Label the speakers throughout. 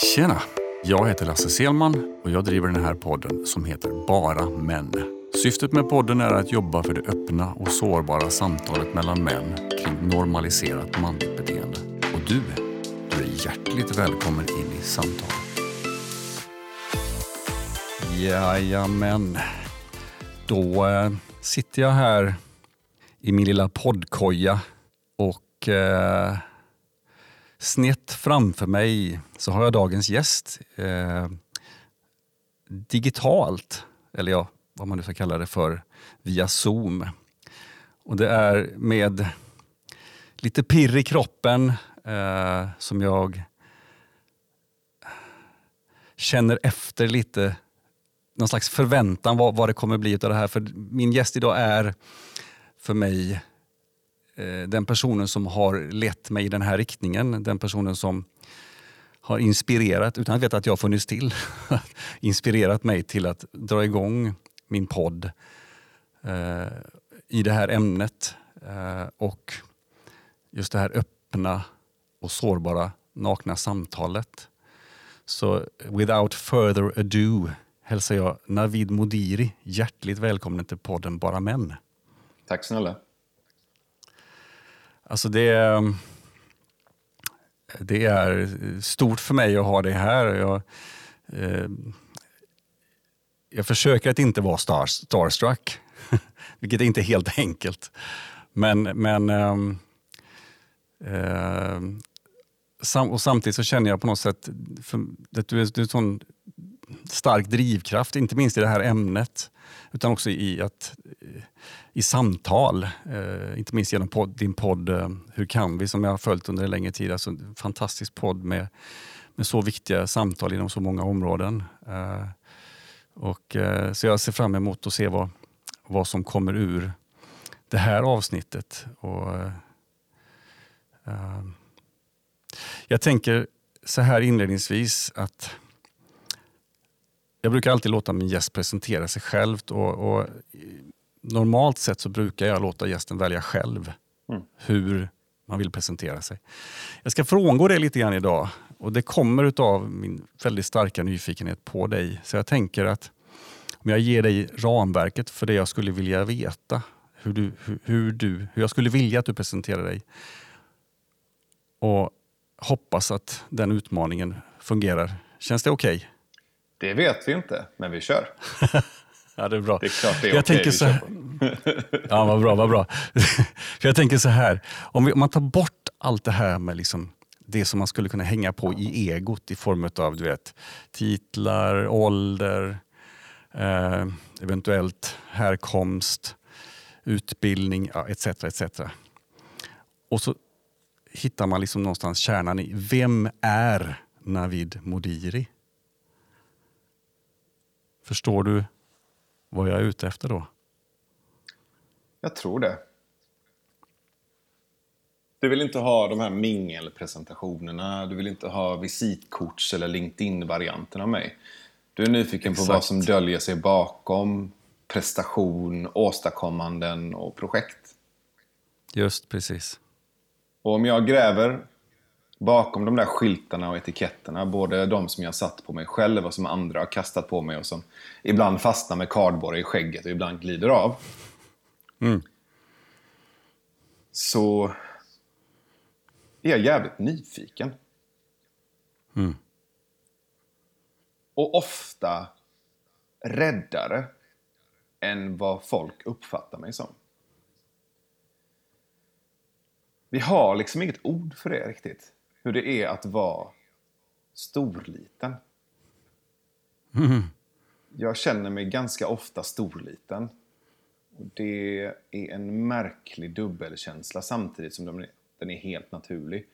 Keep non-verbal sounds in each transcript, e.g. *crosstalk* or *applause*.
Speaker 1: Tjena! Jag heter Lasse Selman och jag driver den här podden som heter Bara Män. Syftet med podden är att jobba för det öppna och sårbara samtalet mellan män kring normaliserat manligt beteende. Och du, du är hjärtligt välkommen in i samtalet. Jajamän. Då eh, sitter jag här i min lilla poddkoja och eh, snett framför mig så har jag dagens gäst. Eh, digitalt, eller ja, vad man nu ska kalla det för, via Zoom. Och det är med lite pirr i kroppen eh, som jag känner efter lite någon slags förväntan vad, vad det kommer bli av det här. För min gäst idag är för mig Eh, den personen som har lett mig i den här riktningen. Den personen som har inspirerat, utan att veta att jag har funnits till, *laughs* inspirerat mig till att dra igång min podd eh, i det här ämnet. Eh, och just det här öppna och sårbara nakna samtalet. Så without further ado hälsar jag Navid Modiri hjärtligt välkommen till podden Bara Män.
Speaker 2: Tack snälla.
Speaker 1: Alltså det, är, mm, det är stort för mig att ha det här. Jag, eh, jag försöker att inte vara star, starstruck, *laughs* vilket är inte är helt enkelt. Men, men eh, eh, sam, och samtidigt så känner jag på något sätt för, att du är, du är en sån stark drivkraft, inte minst i det här ämnet, utan också i, att, i samtal. Eh, inte minst genom podd, din podd eh, Hur kan vi, som jag har följt under en längre tid. Alltså, en fantastisk podd med, med så viktiga samtal inom så många områden. Eh, och, eh, så jag ser fram emot att se vad, vad som kommer ur det här avsnittet. Och, eh, eh jag tänker så här inledningsvis att jag brukar alltid låta min gäst presentera sig själv. Och, och normalt sett så brukar jag låta gästen välja själv mm. hur man vill presentera sig. Jag ska frångå det lite grann idag och det kommer av min väldigt starka nyfikenhet på dig. Så jag tänker att om jag ger dig ramverket för det jag skulle vilja veta, hur, du, hur, hur, du, hur jag skulle vilja att du presenterar dig och hoppas att den utmaningen fungerar. Känns det okej? Okay?
Speaker 2: Det vet vi inte, men vi kör. *laughs*
Speaker 1: ja, det är bra.
Speaker 2: Det är klart det är jag okej, tänker så här... *laughs*
Speaker 1: Ja, vad bra, vad bra. *laughs* jag tänker så här, om, vi, om, man tar bort allt det här med liksom det som man skulle kunna hänga på i egot i form av du vet, titlar, ålder, eh, eventuellt härkomst, utbildning ja, etc. etc. Och så hittar man liksom någonstans kärnan i vem är Navid Modiri? Förstår du vad jag är ute efter då?
Speaker 2: Jag tror det. Du vill inte ha de här mingelpresentationerna, du vill inte ha visitkorts eller LinkedIn-varianten av mig. Du är nyfiken Exakt. på vad som döljer sig bakom prestation, åstadkommanden och projekt.
Speaker 1: Just precis.
Speaker 2: Och om jag gräver bakom de där skyltarna och etiketterna, både de som jag satt på mig själv och som andra har kastat på mig och som ibland fastnar med kardborre i skägget och ibland glider av. Mm. Så är jag jävligt nyfiken. Mm. Och ofta räddare än vad folk uppfattar mig som. Vi har liksom inget ord för det riktigt hur det är att vara storliten. Mm. Jag känner mig ganska ofta storliten. Det är en märklig dubbelkänsla samtidigt som den är helt naturlig.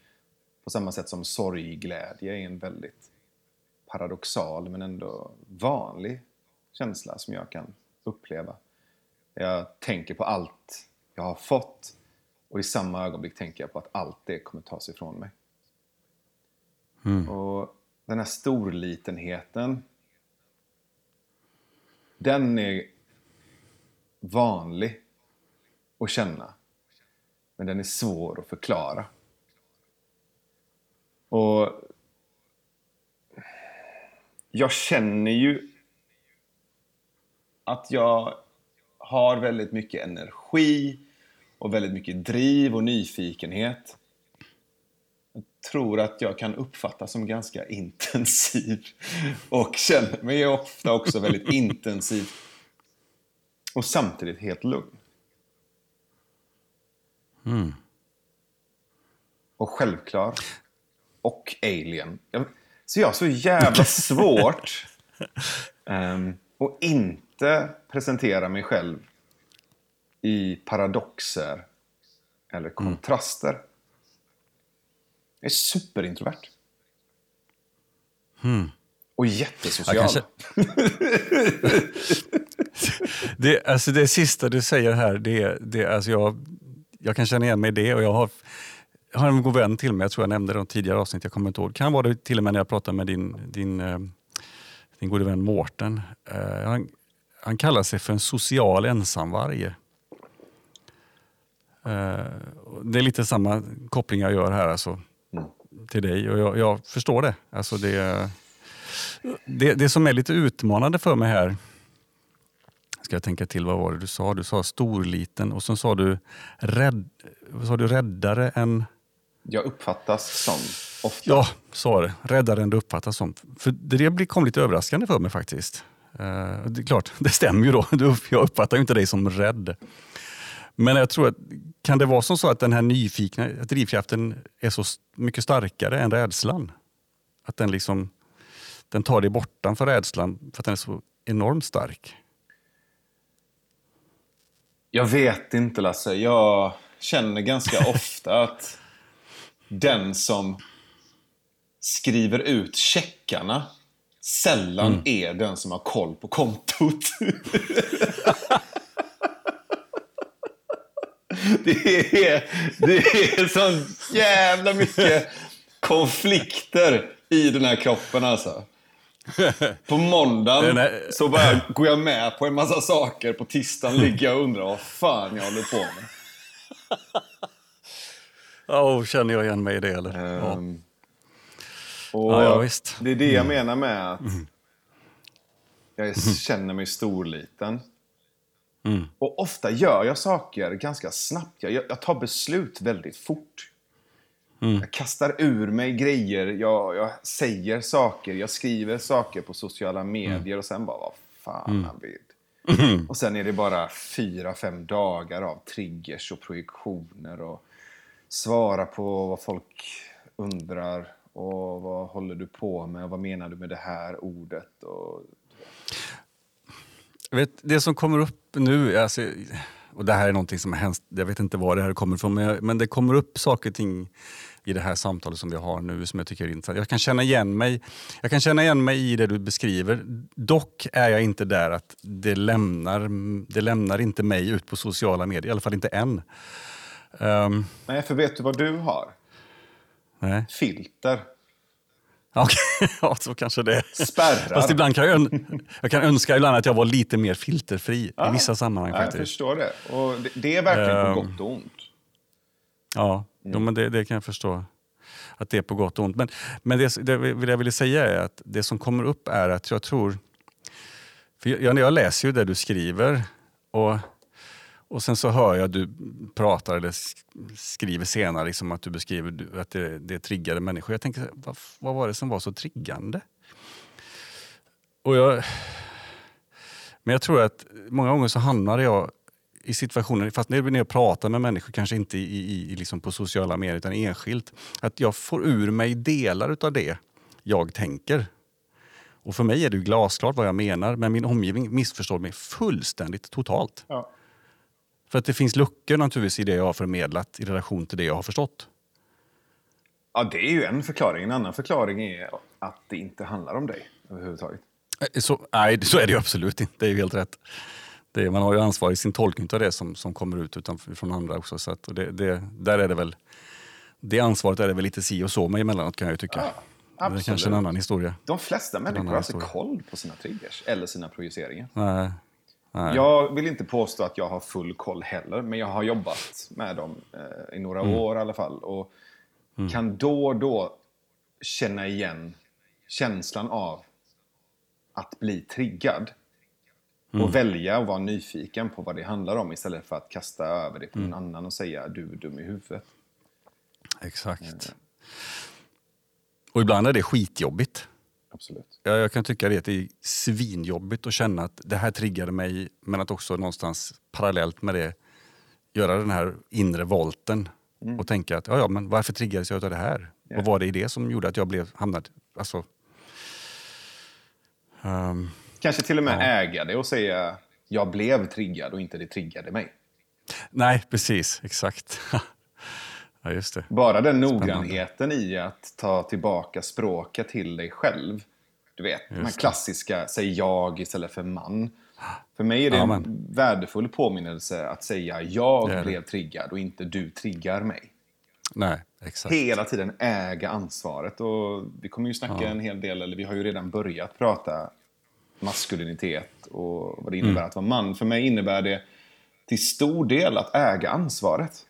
Speaker 2: På samma sätt som sorgglädje är en väldigt paradoxal men ändå vanlig känsla som jag kan uppleva. Jag tänker på allt jag har fått och i samma ögonblick tänker jag på att allt det kommer tas ifrån mig. Mm. Och den här storlitenheten, den är vanlig att känna. Men den är svår att förklara. Och jag känner ju att jag har väldigt mycket energi och väldigt mycket driv och nyfikenhet. Tror att jag kan uppfattas som ganska intensiv *laughs* och känner mig ofta också väldigt *laughs* intensiv och samtidigt helt lugn.
Speaker 1: Mm.
Speaker 2: Och självklar. Och alien. Så jag har så jävla *laughs* svårt um, att inte presentera mig själv i paradoxer eller kontraster. Mm. Jag är superintrovert.
Speaker 1: Mm.
Speaker 2: Och jättesocial. Kanske... *laughs*
Speaker 1: det, alltså det sista du säger här, det, det, alltså jag, jag kan känna igen mig i det. Och jag har, jag har en god vän till mig, jag tror jag nämnde det i tidigare avsnitt, jag kommer inte ihåg. kan vara det till och med när jag pratade med din, din, eh, din gode vän Mårten. Uh, han, han kallar sig för en social ensamvarg. Uh, det är lite samma koppling jag gör här alltså. Till dig och jag, jag, förstår det. Alltså det, det. Det som är lite utmanande för mig här, ska jag tänka till, vad var det du sa? Du sa storliten och sen sa du, rädd, sa du räddare än...
Speaker 2: Jag uppfattas som ofta.
Speaker 1: Ja, så det. Räddare än du uppfattas som. För det kom lite överraskande för mig faktiskt. Uh, det är klart, *laughs* det stämmer ju då. Jag uppfattar ju inte dig som rädd. Men jag tror att, kan det vara som så att den här nyfikna drivkraften är så mycket starkare än rädslan? Att den liksom, den tar dig bortanför rädslan för att den är så enormt stark?
Speaker 2: Jag vet inte Lasse. Jag känner ganska *laughs* ofta att den som skriver ut checkarna sällan mm. är den som har koll på kontot. *laughs* det är, det är så jävla mycket konflikter i den här kroppen alltså. På måndagen här... så bara går jag med på en massa saker. På tisdagen ligger jag och undrar vad fan jag håller på med.
Speaker 1: Oh, känner jag igen mig i det eller?
Speaker 2: Um, och ja, ja, visst. Det är det jag mm. menar med att mm. jag känner mig storliten. Mm. Och ofta gör jag saker ganska snabbt. Jag, jag tar beslut väldigt fort. Mm. Jag kastar ur mig grejer, jag, jag, säger saker, jag skriver saker på sociala medier mm. och sen bara, vad fan mm. mm. *clears throat* Och sen är det bara fyra, fem dagar av triggers och projektioner och svara på vad folk undrar och vad håller du på med? Vad menar du med det här ordet? Och...
Speaker 1: Vet, det som kommer upp nu, alltså, och det här är någonting som har hänt, jag vet inte var det här kommer ifrån, men, men det kommer upp saker och ting i det här samtalet som vi har nu som jag tycker är intressant. Jag kan känna igen mig, jag kan känna igen mig i det du beskriver. Dock är jag inte där att det lämnar, det lämnar inte mig ut på sociala medier, i alla fall inte än.
Speaker 2: Um, Nej, för vet du vad du har?
Speaker 1: Nej.
Speaker 2: Filter.
Speaker 1: Okay. *laughs* ja, så kanske det är.
Speaker 2: Spärrar.
Speaker 1: Fast ibland kan jag, jag kan önska ibland att jag var lite mer filterfri ja. i vissa sammanhang. Ja,
Speaker 2: faktiskt. Jag förstår det. Och det, det är verkligen um, på ehm. gott och ont.
Speaker 1: Ja, mm. men det, det, kan jag förstå. Att det är på gott och ont. Men, men det, det jag ville säga är att det som kommer upp är att jag tror... För jag, jag läser ju det du skriver. och och sen så hör jag att du pratar eller skriver senare liksom att du beskriver att det, det triggade människor. Jag tänker, vad, vad var det som var så triggande? Och jag, men jag tror att många gånger så hamnar jag i situationer, fast när jag pratar med människor, kanske inte i, i, liksom på sociala medier utan enskilt, att jag får ur mig delar av det jag tänker. Och för mig är det glasklart vad jag menar, men min omgivning missförstår mig fullständigt totalt.
Speaker 2: Ja.
Speaker 1: För att det finns luckor naturligtvis i det jag har förmedlat i relation till det jag har förstått.
Speaker 2: Ja, det är ju en förklaring. En annan förklaring är att det inte handlar om dig överhuvudtaget.
Speaker 1: Eh, så, nej, så är det ju absolut inte. Det är ju helt rätt. Det, man har ju ansvar i sin tolkning av det som, som kommer ut från andra också. Så det, det, där är det väl, det ansvaret är det väl lite si och så med emellanåt kan jag ju tycka. Ja, absolut. Det är kanske en annan historia.
Speaker 2: De flesta människor har alltså koll på sina triggers eller sina projiceringar.
Speaker 1: Nej,
Speaker 2: Nej. Jag vill inte påstå att jag har full koll heller, men jag har jobbat med dem eh, i några mm. år i alla fall. Och mm. kan då och då känna igen känslan av att bli triggad. Och välja och vara nyfiken på vad det handlar om istället för att kasta över det på någon annan och säga du är dum i huvudet.
Speaker 1: Exakt. Och ibland är det skitjobbigt.
Speaker 2: Absolut.
Speaker 1: Jag, jag kan tycka det, att det är svinjobbigt att känna att det här triggade mig, men att också någonstans parallellt med det göra den här inre volten och tänka att ja, ja, men varför triggades jag av det här?
Speaker 2: Ja.
Speaker 1: Vad var det i det som gjorde att jag blev hamnad... Alltså, ehm,
Speaker 2: Kanske till och med
Speaker 1: Ja.
Speaker 2: äga det och säga jag blev triggad och inte det triggade mig.
Speaker 1: nej, precis. Exakt. *laughs* ja, just det.
Speaker 2: Bara den noggrannheten i att ta tillbaka språket till dig själv. Du vet, de här
Speaker 1: Just
Speaker 2: klassiska säg jag istället för man. För mig är det
Speaker 1: Ja,
Speaker 2: en värdefull påminnelse att säga jag
Speaker 1: Det det.
Speaker 2: blev triggad och inte du triggar mig.
Speaker 1: Nej, exakt.
Speaker 2: Hela tiden äga ansvaret. Och vi kommer ju snacka en hel del, eller vi har ju redan börjat prata maskulinitet och vad det innebär
Speaker 1: Mm.
Speaker 2: att vara man. För mig innebär det till stor del att äga ansvaret.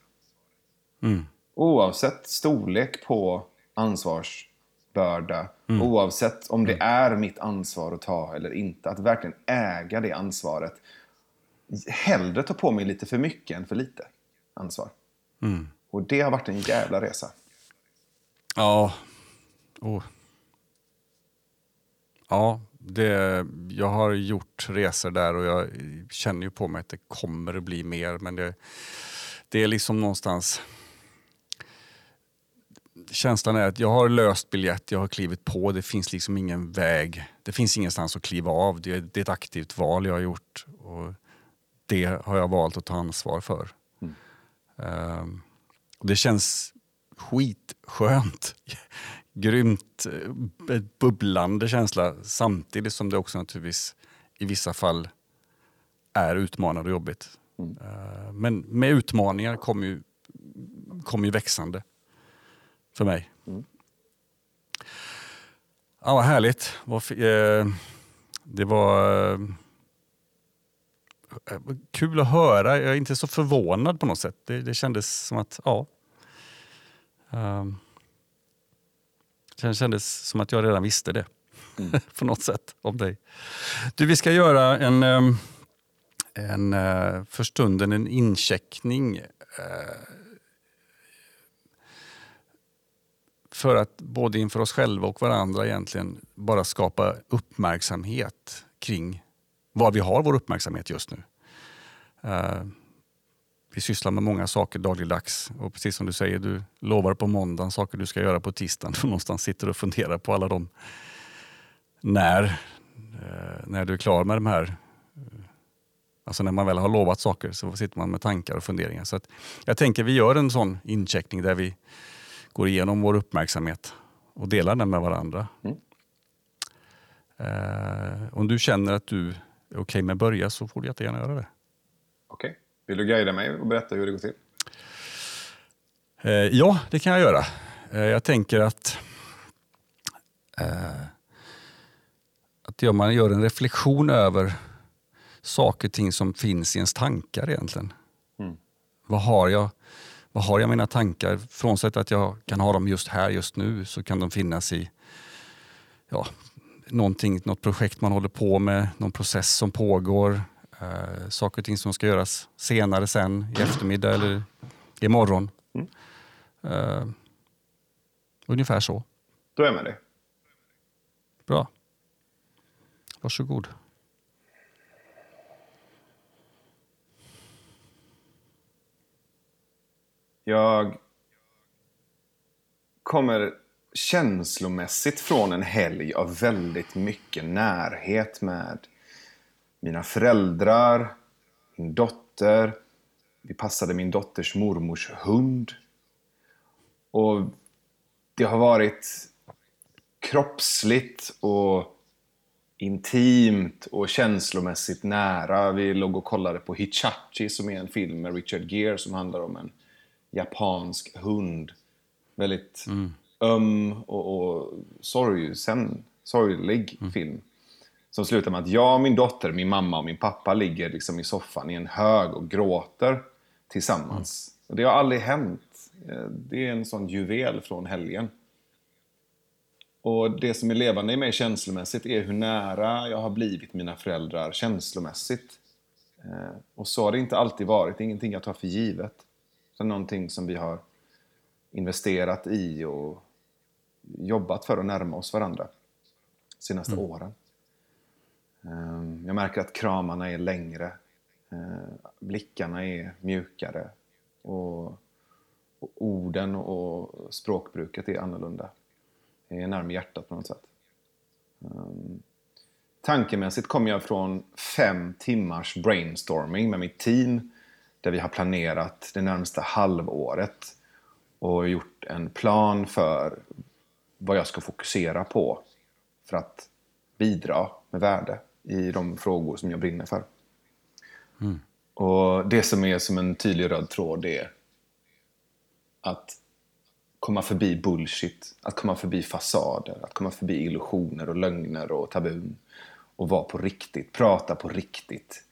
Speaker 1: Mm.
Speaker 2: Oavsett storlek på ansvarsbörda,
Speaker 1: Mm.
Speaker 2: oavsett om det är mitt ansvar att ta eller inte, att verkligen äga det ansvaret. Hellre ta på mig lite för mycket än för lite ansvar.
Speaker 1: Mm.
Speaker 2: Och det har varit en jävla resa.
Speaker 1: Ja. Oh. Ja, det, jag har gjort resor där och jag känner ju på mig att det kommer att bli mer. Men det, det är liksom någonstans... Känslan är att jag har löst biljett, jag har klivit på, det finns liksom ingen väg. Det finns ingenstans att kliva av. Det, det är ett aktivt val jag har gjort. Och det har jag valt att ta ansvar för. Ehm, och det känns skitskönt. *laughs* Grymt eh, bubblande känsla samtidigt som det också naturligtvis i vissa fall är utmanande och jobbigt. Eh, Men med utmaningar kommer ju, kommer ju växande för mig. Ja, vad härligt. Eh, Det var eh, kul att höra. Jag är inte så förvånad på något sätt. Det, det kändes som att, ja. Um, det kändes som att jag redan visste det. *laughs* på något sätt om dig. Du, vi ska göra en, ehm, en eh, för stunden en incheckning. eh, för att både inför oss själva och varandra egentligen bara skapa uppmärksamhet kring var vi har vår uppmärksamhet just nu. Uh, vi sysslar med många saker dagligdags och precis som du säger, du lovar på måndagen saker du ska göra på tisdagen *laughs* och någonstans sitter och funderar på alla de när, uh, när du är klar med de här eh, Alltså när man väl har lovat saker så sitter man med tankar och funderingar. Så att jag tänker vi gör en sån incheckning där vi går igenom vår uppmärksamhet och delar den med varandra.
Speaker 2: Mm.
Speaker 1: Eh, om du känner att du är okej med att börja så får du jättegärna göra det.
Speaker 2: Okej. Vill du guida mig och berätta hur det går till?
Speaker 1: Eh, ja, det kan jag göra. Eh, jag tänker att, eh, att gör man gör en reflektion över saker och ting som finns i ens tankar egentligen.
Speaker 2: Mm.
Speaker 1: Vad har jag? Vad har jag mina tankar? Frånsett att jag kan ha dem just här, just nu, så kan de finnas i ja, någonting, något projekt man håller på med, någon process som pågår, eh, saker och ting som ska göras senare sen, i eftermiddag eller imorgon.
Speaker 2: Mm.
Speaker 1: Eh, ungefär så.
Speaker 2: Då är jag med dig.
Speaker 1: Bra. Varsågod.
Speaker 2: Jag kommer känslomässigt från en helg av väldigt mycket närhet med mina föräldrar, min dotter. Vi passade min dotters mormors hund. Och det har varit kroppsligt och intimt och känslomässigt nära. Vi låg och kollade på Hichachi som är en film med Richard Gere som handlar om en japansk hund. Väldigt öm och, och sorgsen, sorglig film. Som slutar med att jag, min dotter, min mamma och min pappa ligger liksom i soffan i en hög och gråter tillsammans. Och det har aldrig hänt. Eh, Det är en sån juvel från helgen. Och det som är levande i mig känslomässigt är hur nära jag har blivit mina föräldrar känslomässigt. Eh, och så har det inte alltid varit, det är ingenting jag tar för givet. Är någonting som vi har investerat i och jobbat för att närma oss varandra de senaste mm. åren. Ehm, jag märker att kramarna är längre, eh, blickarna är mjukare och, och orden och språkbruket är annorlunda. Det är närmare hjärtat på något sätt. Um, tankemässigt kommer jag från fem timmars brainstorming med mitt team där vi har planerat det närmaste halvåret och gjort en plan för vad jag ska fokusera på för att bidra med värde i de frågor som jag brinner för. Mm. Och Det som är som en tydlig röd tråd är att komma förbi bullshit, att komma förbi fasader, att komma förbi illusioner och lögner och tabun och vara på riktigt, prata på riktigt,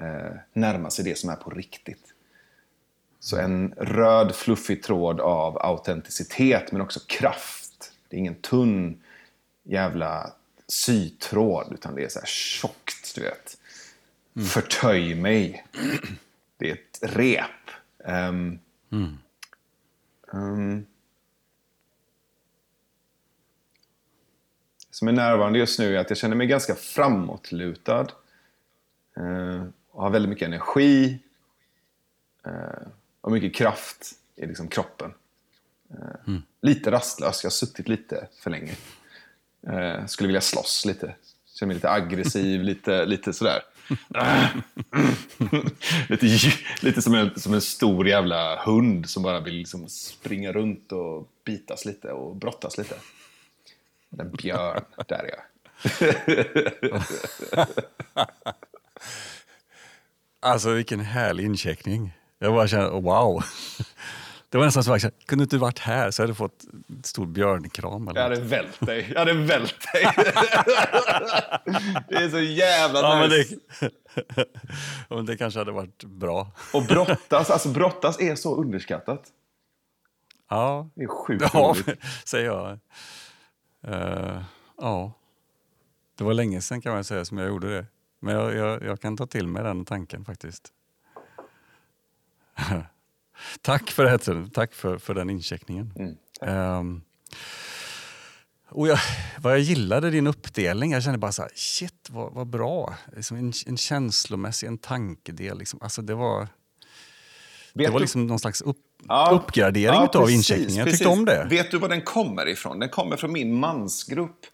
Speaker 2: eh, närma sig det som är på riktigt. Så en röd fluffig tråd av autenticitet men också kraft. Det är ingen tunn jävla sytråd utan det är så här tjockt, du vet. Mm. Förtöj mig. Det är ett rep. Um, mm. um, som är närvarande just nu är att jag känner mig ganska framåtlutad. Uh, har väldigt mycket energi. Uh, och mycket kraft i liksom kroppen. Uh, mm. Lite rastlös, jag har suttit lite för länge. Eh, skulle vilja slåss lite. Känner mig lite aggressiv, *laughs* lite, lite sådär. *laughs* lite lite som, en, som en stor jävla hund som bara vill liksom springa runt och bitas lite och brottas lite. En björn, där är jag. *laughs*
Speaker 1: alltså vilken härlig incheckning. Jag bara känner, wow. *laughs* Det var nästan så att kunde inte varit här så hade du fått en stor björnkram.
Speaker 2: Eller jag hade vält dig. Jag hade vält dig. *laughs* det är så jävla
Speaker 1: ja,
Speaker 2: nice.
Speaker 1: Men det, *laughs* ja, men det kanske hade varit bra.
Speaker 2: Och brottas, alltså brottas är så underskattat.
Speaker 1: Ja.
Speaker 2: Det är sjukt
Speaker 1: ja, säger jag. Uh, ja. Det var länge sedan kan man säga som jag gjorde det. Men jag, jag, jag kan ta till mig den tanken faktiskt. *laughs* Tack för det, tack för, för den incheckningen. Mm, um, och jag, vad jag gillade din uppdelning, jag kände bara så här, shit vad, vad bra. Liksom en, en känslomässig, en tankedel. Liksom. Alltså det var, det var liksom någon slags upp, ja, uppgradering ja, av incheckningen. Jag tyckte om det.
Speaker 2: Vet du var den kommer ifrån? Den kommer från min mansgrupp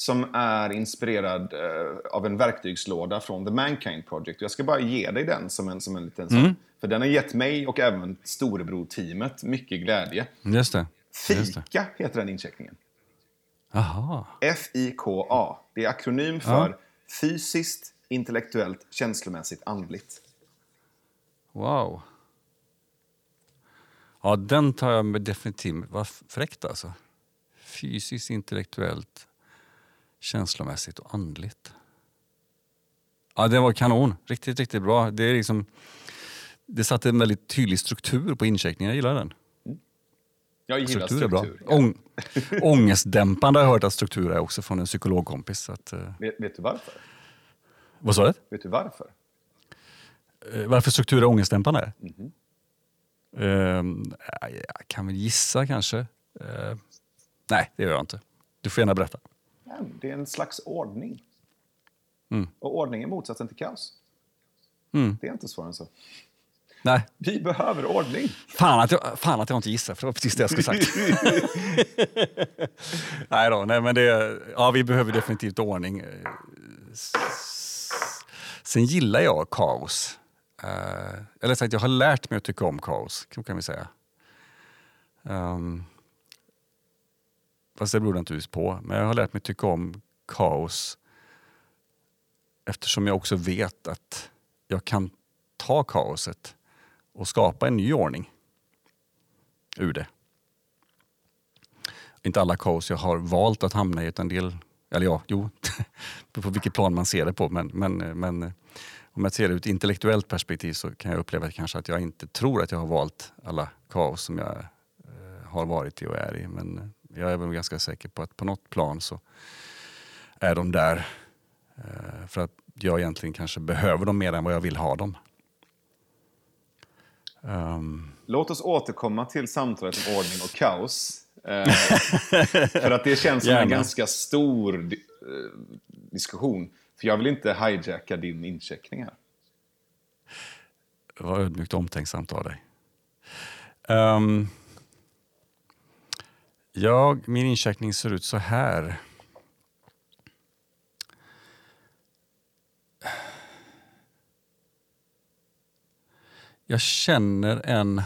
Speaker 2: som är inspirerad uh, av en verktygslåda från The Mankind Project. Jag ska bara ge dig den som en, som en liten mm. sån. För den har gett mig och även storebror-teamet mycket glädje.
Speaker 1: Just det.
Speaker 2: Fika
Speaker 1: det.
Speaker 2: heter den incheckningen.
Speaker 1: Aha.
Speaker 2: F-I-K-A. Det är akronym för ja. fysiskt, intellektuellt, känslomässigt, andligt.
Speaker 1: Wow. Ja, den tar jag med definitivt. Vad fräckt alltså. Fysiskt, intellektuellt, känslomässigt och andligt. Ja, det var kanon. Riktigt, riktigt bra. Det, är liksom, det satte en väldigt tydlig struktur på incheckningen. Jag gillar den.
Speaker 2: Jag gillar struktur. struktur
Speaker 1: är bra. Ång, ångestdämpande har jag hört att struktur är också från en psykologkompis. Att, uh...
Speaker 2: vet, vet, du varför?
Speaker 1: Vad sa du?
Speaker 2: Vet du varför?
Speaker 1: Uh, varför struktur är ångestdämpande? Mm -hmm. uh, jag kan väl gissa kanske. Eh, nej, det gör jag inte. Du får gärna berätta.
Speaker 2: Det är en slags ordning. Mm. Och ordning är motsatsen till kaos.
Speaker 1: Mm.
Speaker 2: Det är inte svårare än så.
Speaker 1: Nej.
Speaker 2: Vi behöver ordning.
Speaker 1: Fan att, jag, fan att jag inte gissade, för det var precis det jag skulle sagt. *laughs* nej då, nej men det, ja, vi behöver definitivt ordning. Sen gillar jag kaos. Uh, eller sagt, jag har lärt mig att tycka om kaos, kan vi säga. Um, fast det beror naturligtvis på. Men jag har lärt mig tycka om kaos eftersom jag också vet att jag kan ta kaoset och skapa en ny ordning ur det. Inte alla kaos jag har valt att hamna i, utan del, eller ja, jo, *laughs* på vilket plan man ser det på. Men, men, men eh, om jag ser det ur ett intellektuellt perspektiv så kan jag uppleva kanske att jag inte tror att jag har valt alla kaos som jag eh, har varit i och är i. Men eh, jag är väl ganska säker på att på något plan så är de där eh, för att jag egentligen kanske behöver dem mer än vad jag vill ha dem.
Speaker 2: Um... Låt oss återkomma till samtalet om ordning och kaos. Eh, för att det känns som en ganska stor eh, diskussion. För jag vill inte hijacka din incheckning här.
Speaker 1: Var ödmjukt omtänksamt av dig. Um, jag, min incheckning ser ut så här. Jag känner en...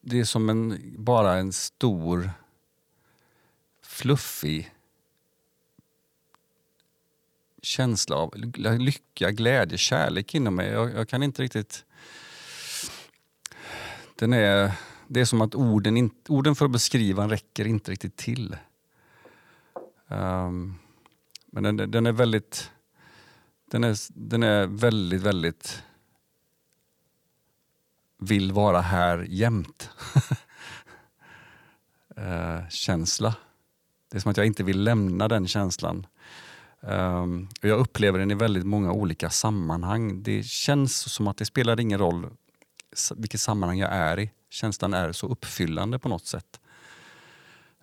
Speaker 1: Det är som en, bara en stor fluffig känsla av lycka, glädje, kärlek inom mig. Jag, jag kan inte riktigt... Den är, det är som att orden, in, orden för att beskriva räcker inte riktigt till. Um, men den, den, är väldigt... Den är, den är väldigt, väldigt... Vill vara här jämt. uh, *laughs* känsla. Det är som att jag inte vill lämna den känslan. Um, jag upplever den i väldigt många olika sammanhang. Det känns som att det spelar ingen roll vilket sammanhang jag är i. Känslan är så uppfyllande på något sätt.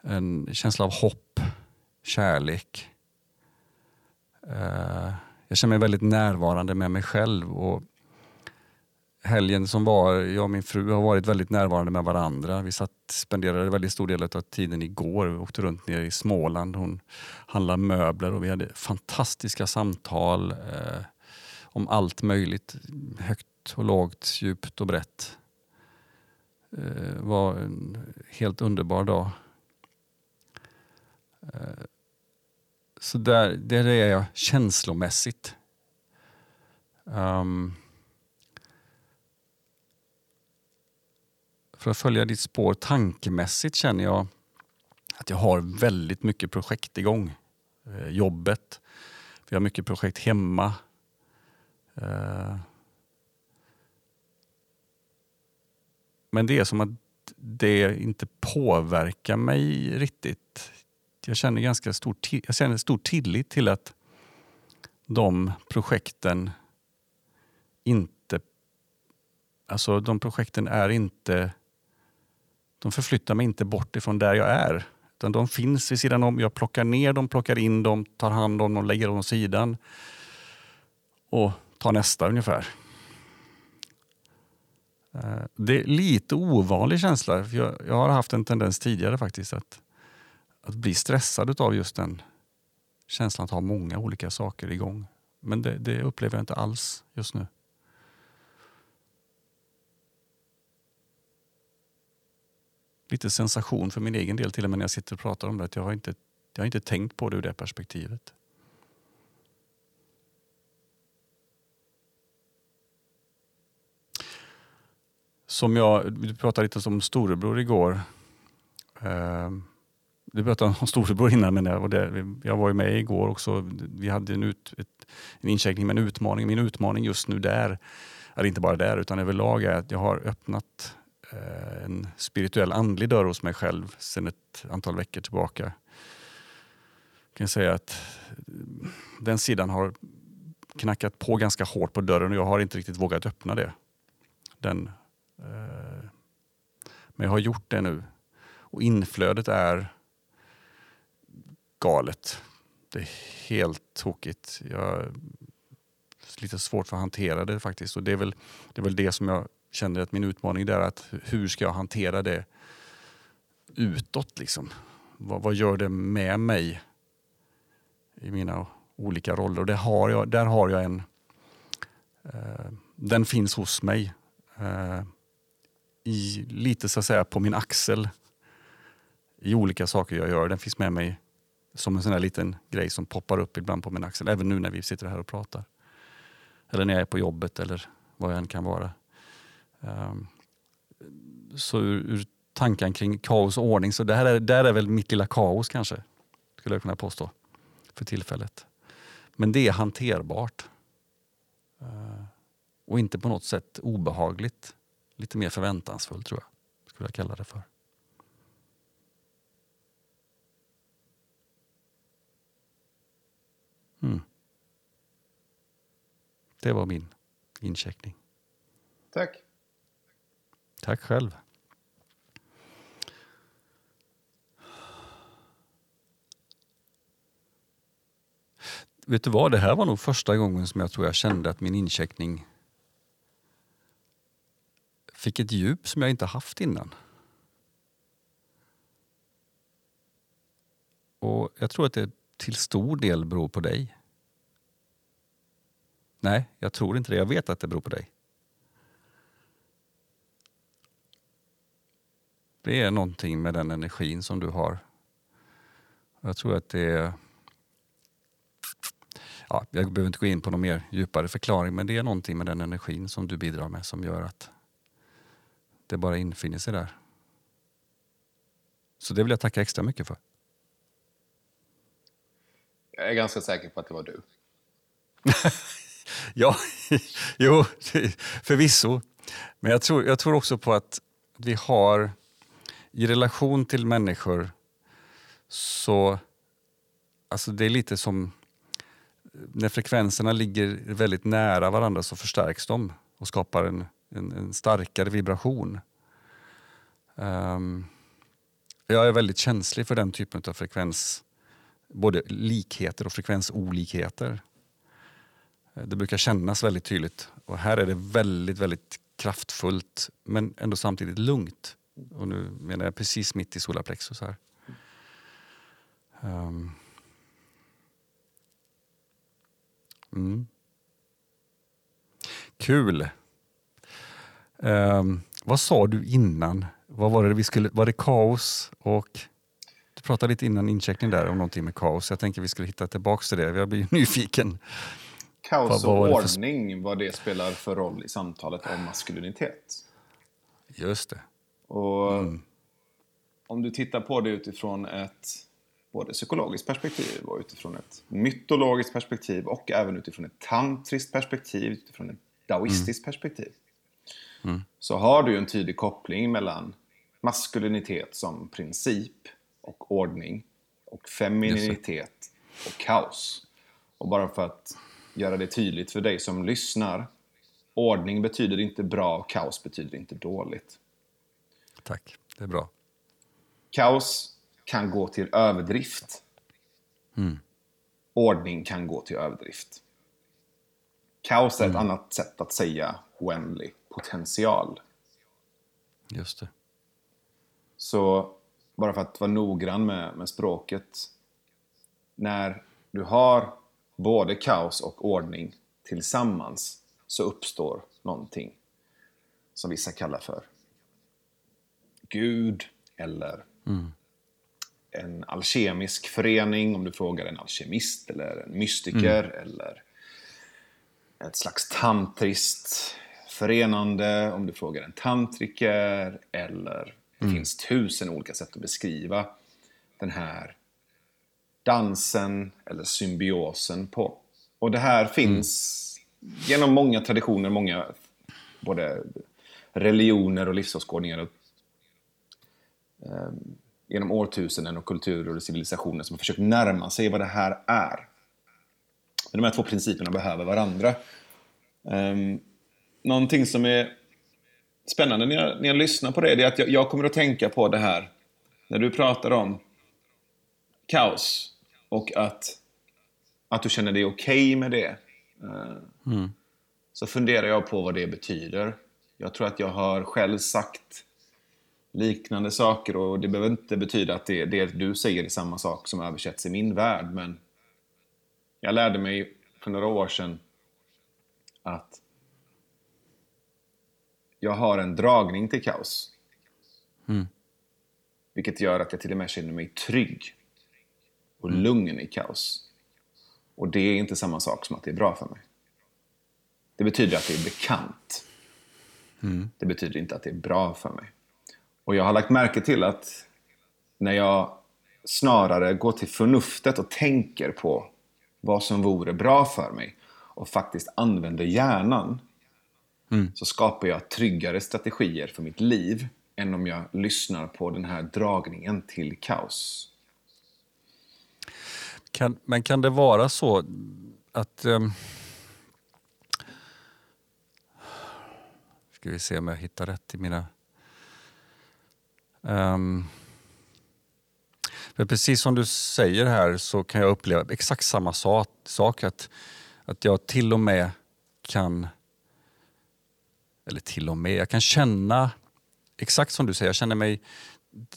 Speaker 1: En känsla av hopp, kärlek. Eh, jag känner mig väldigt närvarande med mig själv. Och helgen som var, jag och min fru har varit väldigt närvarande med varandra. Vi satt, spenderade väldigt stor del av tiden igår. Vi åkte runt nere i Småland. Hon handlade möbler och vi hade fantastiska samtal eh, om allt möjligt. Högt och lågt, djupt och brett. Det var en helt underbar dag. Eh, så där, där är jag känslomässigt. Um, för att följa ditt spår tankemässigt känner jag att jag har väldigt mycket projekt igång. Eh, jobbet, vi har mycket projekt hemma. Eh, men det är som att det inte påverkar mig riktigt. Jag känner ganska stor, jag känner stor tillit till att de projekten inte... Alltså de projekten är inte de förflyttar mig inte bort ifrån där jag är. Utan de finns vid sidan om. Jag plockar ner dem, plockar in dem, tar hand om dem, lägger dem åt sidan. Och tar nästa ungefär. Eh, det är lite ovanlig känsla. Jag, jag har haft en tendens tidigare faktiskt att, att bli stressad av just den känslan att ha många olika saker igång. Men det, det upplever jag inte alls just nu. lite sensation för min egen del till och med när jag sitter och pratar om det. jag, har inte, jag har inte tänkt på det ur det perspektivet. Som jag, du pratade lite om storebror igår. Uh, du pratade om *laughs* storebror innan, men jag, det, jag var ju med igår också. Vi hade en, ut, ett, en incheckning med en utmaning. Min utmaning just nu där, eller inte bara där, utan överlag är att jag har öppnat Eh, en spirituell andlig dörr hos mig själv sedan ett antal veckor tillbaka. Jag kan säga att eh, den sidan har knackat på ganska hårt på dörren och jag har inte riktigt vågat öppna det. Den, Eh, men jag har gjort det nu. Och inflödet är galet. Det är helt tokigt. Jag har lite svårt för att hantera det faktiskt. Och det är väl det, är väl det som jag känner att min utmaning är att hur ska jag hantera det utåt? Liksom? Vad, vad gör det med mig i mina olika roller? Och det har jag, där har jag en... Eh, den finns hos mig. Eh, i, lite så att säga på min axel i olika saker jag gör. Den finns med mig som en sån här liten grej som poppar upp ibland på min axel. Även nu när vi sitter här och pratar. Eller när jag är på jobbet eller vad jag än kan vara. Um, så ur, ur tanken kring kaos och ordning, så det här är, där är väl mitt lilla kaos kanske, skulle jag kunna påstå, för tillfället. Men det är hanterbart. Uh, och inte på något sätt obehagligt. Lite mer förväntansfullt tror jag, skulle jag kalla det för. Mm. Det var min incheckning.
Speaker 2: Tack.
Speaker 1: Tack själv. Vet du vad, det här var nog första gången som jag tror jag kände att min incheckning fick ett djup som jag inte haft innan. Och Jag tror att det till stor del beror på dig. Nej, jag tror inte det. Jag vet att det beror på dig. Det är någonting med den energin som du har. Jag tror att det är... Ja, jag behöver inte gå in på någon mer djupare förklaring men det är någonting med den energin som du bidrar med som gör att det bara infinner sig där. Så det vill jag tacka extra mycket för.
Speaker 2: Jag är ganska säker på att det var du. *laughs*
Speaker 1: ja, *laughs* jo, förvisso. Men jag tror, jag tror också på att vi har i relation till människor så... Alltså det är lite som när frekvenserna ligger väldigt nära varandra så förstärks de och skapar en, en, en starkare vibration. Um, jag är väldigt känslig för den typen av frekvens, både likheter och frekvensolikheter. Eh, det brukar kännas väldigt tydligt och här är det väldigt, väldigt kraftfullt men ändå samtidigt lugnt. Och nu menar jag precis mitt i solarplexus här. Um. Mm. Kul. Um, vad sa du innan? Vad var det vi skulle, var det kaos och du pratade lite innan incheckning där om någonting med kaos. Jag tänker vi skulle hitta tillbaka till det. Jag blir *laughs* nyfiken.
Speaker 2: Kaos och vad ordning, vad det spelar för roll i samtalet om maskulinitet.
Speaker 1: Just det.
Speaker 2: Och mm. Om du tittar på det utifrån ett både psykologiskt perspektiv och utifrån ett mytologiskt perspektiv och även utifrån ett tantriskt perspektiv, utifrån ett daoistiskt mm. perspektiv. Mm. Så har du en tydlig koppling mellan maskulinitet som princip och ordning och femininitet och kaos. Och bara för att göra det tydligt för dig som lyssnar. Ordning betyder inte bra, kaos betyder inte dåligt.
Speaker 1: Tack, det är bra.
Speaker 2: Kaos kan gå till överdrift. Mm. Ordning kan gå till överdrift. Kaos är mm. ett annat sätt att säga oändlig potential.
Speaker 1: Just det.
Speaker 2: Så bara för att vara noggrann med, med språket. När du har både kaos och ordning tillsammans så uppstår någonting som vissa kallar för Gud eller mm. en alkemisk förening om du frågar en alkemist eller en mystiker mm. eller ett slags tantriskt förenande om du frågar en tantriker eller det mm. finns tusen olika sätt att beskriva den här dansen eller symbiosen på. Och det här finns mm. genom många traditioner, många både religioner och livsåskådningar och eh, genom årtusenden och kulturer och civilisationer som har försökt närma sig vad det här är. Men de här två principerna behöver varandra. Um, någonting som är spännande när jag, när jag lyssnar på det, är att jag, jag, kommer att tänka på det här när du pratar om kaos och att, att du känner dig okej okay med det. Uh, mm. Så funderar jag på vad det betyder. Jag tror att jag har själv sagt liknande saker och det behöver inte betyda att det, det du säger är samma sak som översätts i min värld men jag lärde mig för några år sedan att jag har en dragning till kaos. Mm. Vilket gör att jag till och med känner mig trygg och mm. lugn i kaos. Och det är inte samma sak som att det är bra för mig. Det betyder att det är bekant. Mm. Det betyder inte att det är bra för mig. Och jag har lagt märke till att när jag snarare går till förnuftet och tänker på vad som vore bra för mig och faktiskt använder hjärnan mm. så skapar jag tryggare strategier för mitt liv än om jag lyssnar på den här dragningen till kaos.
Speaker 1: Kan, men kan det vara så att... Um, ska vi se om jag hittar rätt i mina... Um, för precis som du säger här så kan jag uppleva exakt samma sak. Att, att jag till och med kan... Eller till och med, jag kan känna exakt som du säger, jag känner mig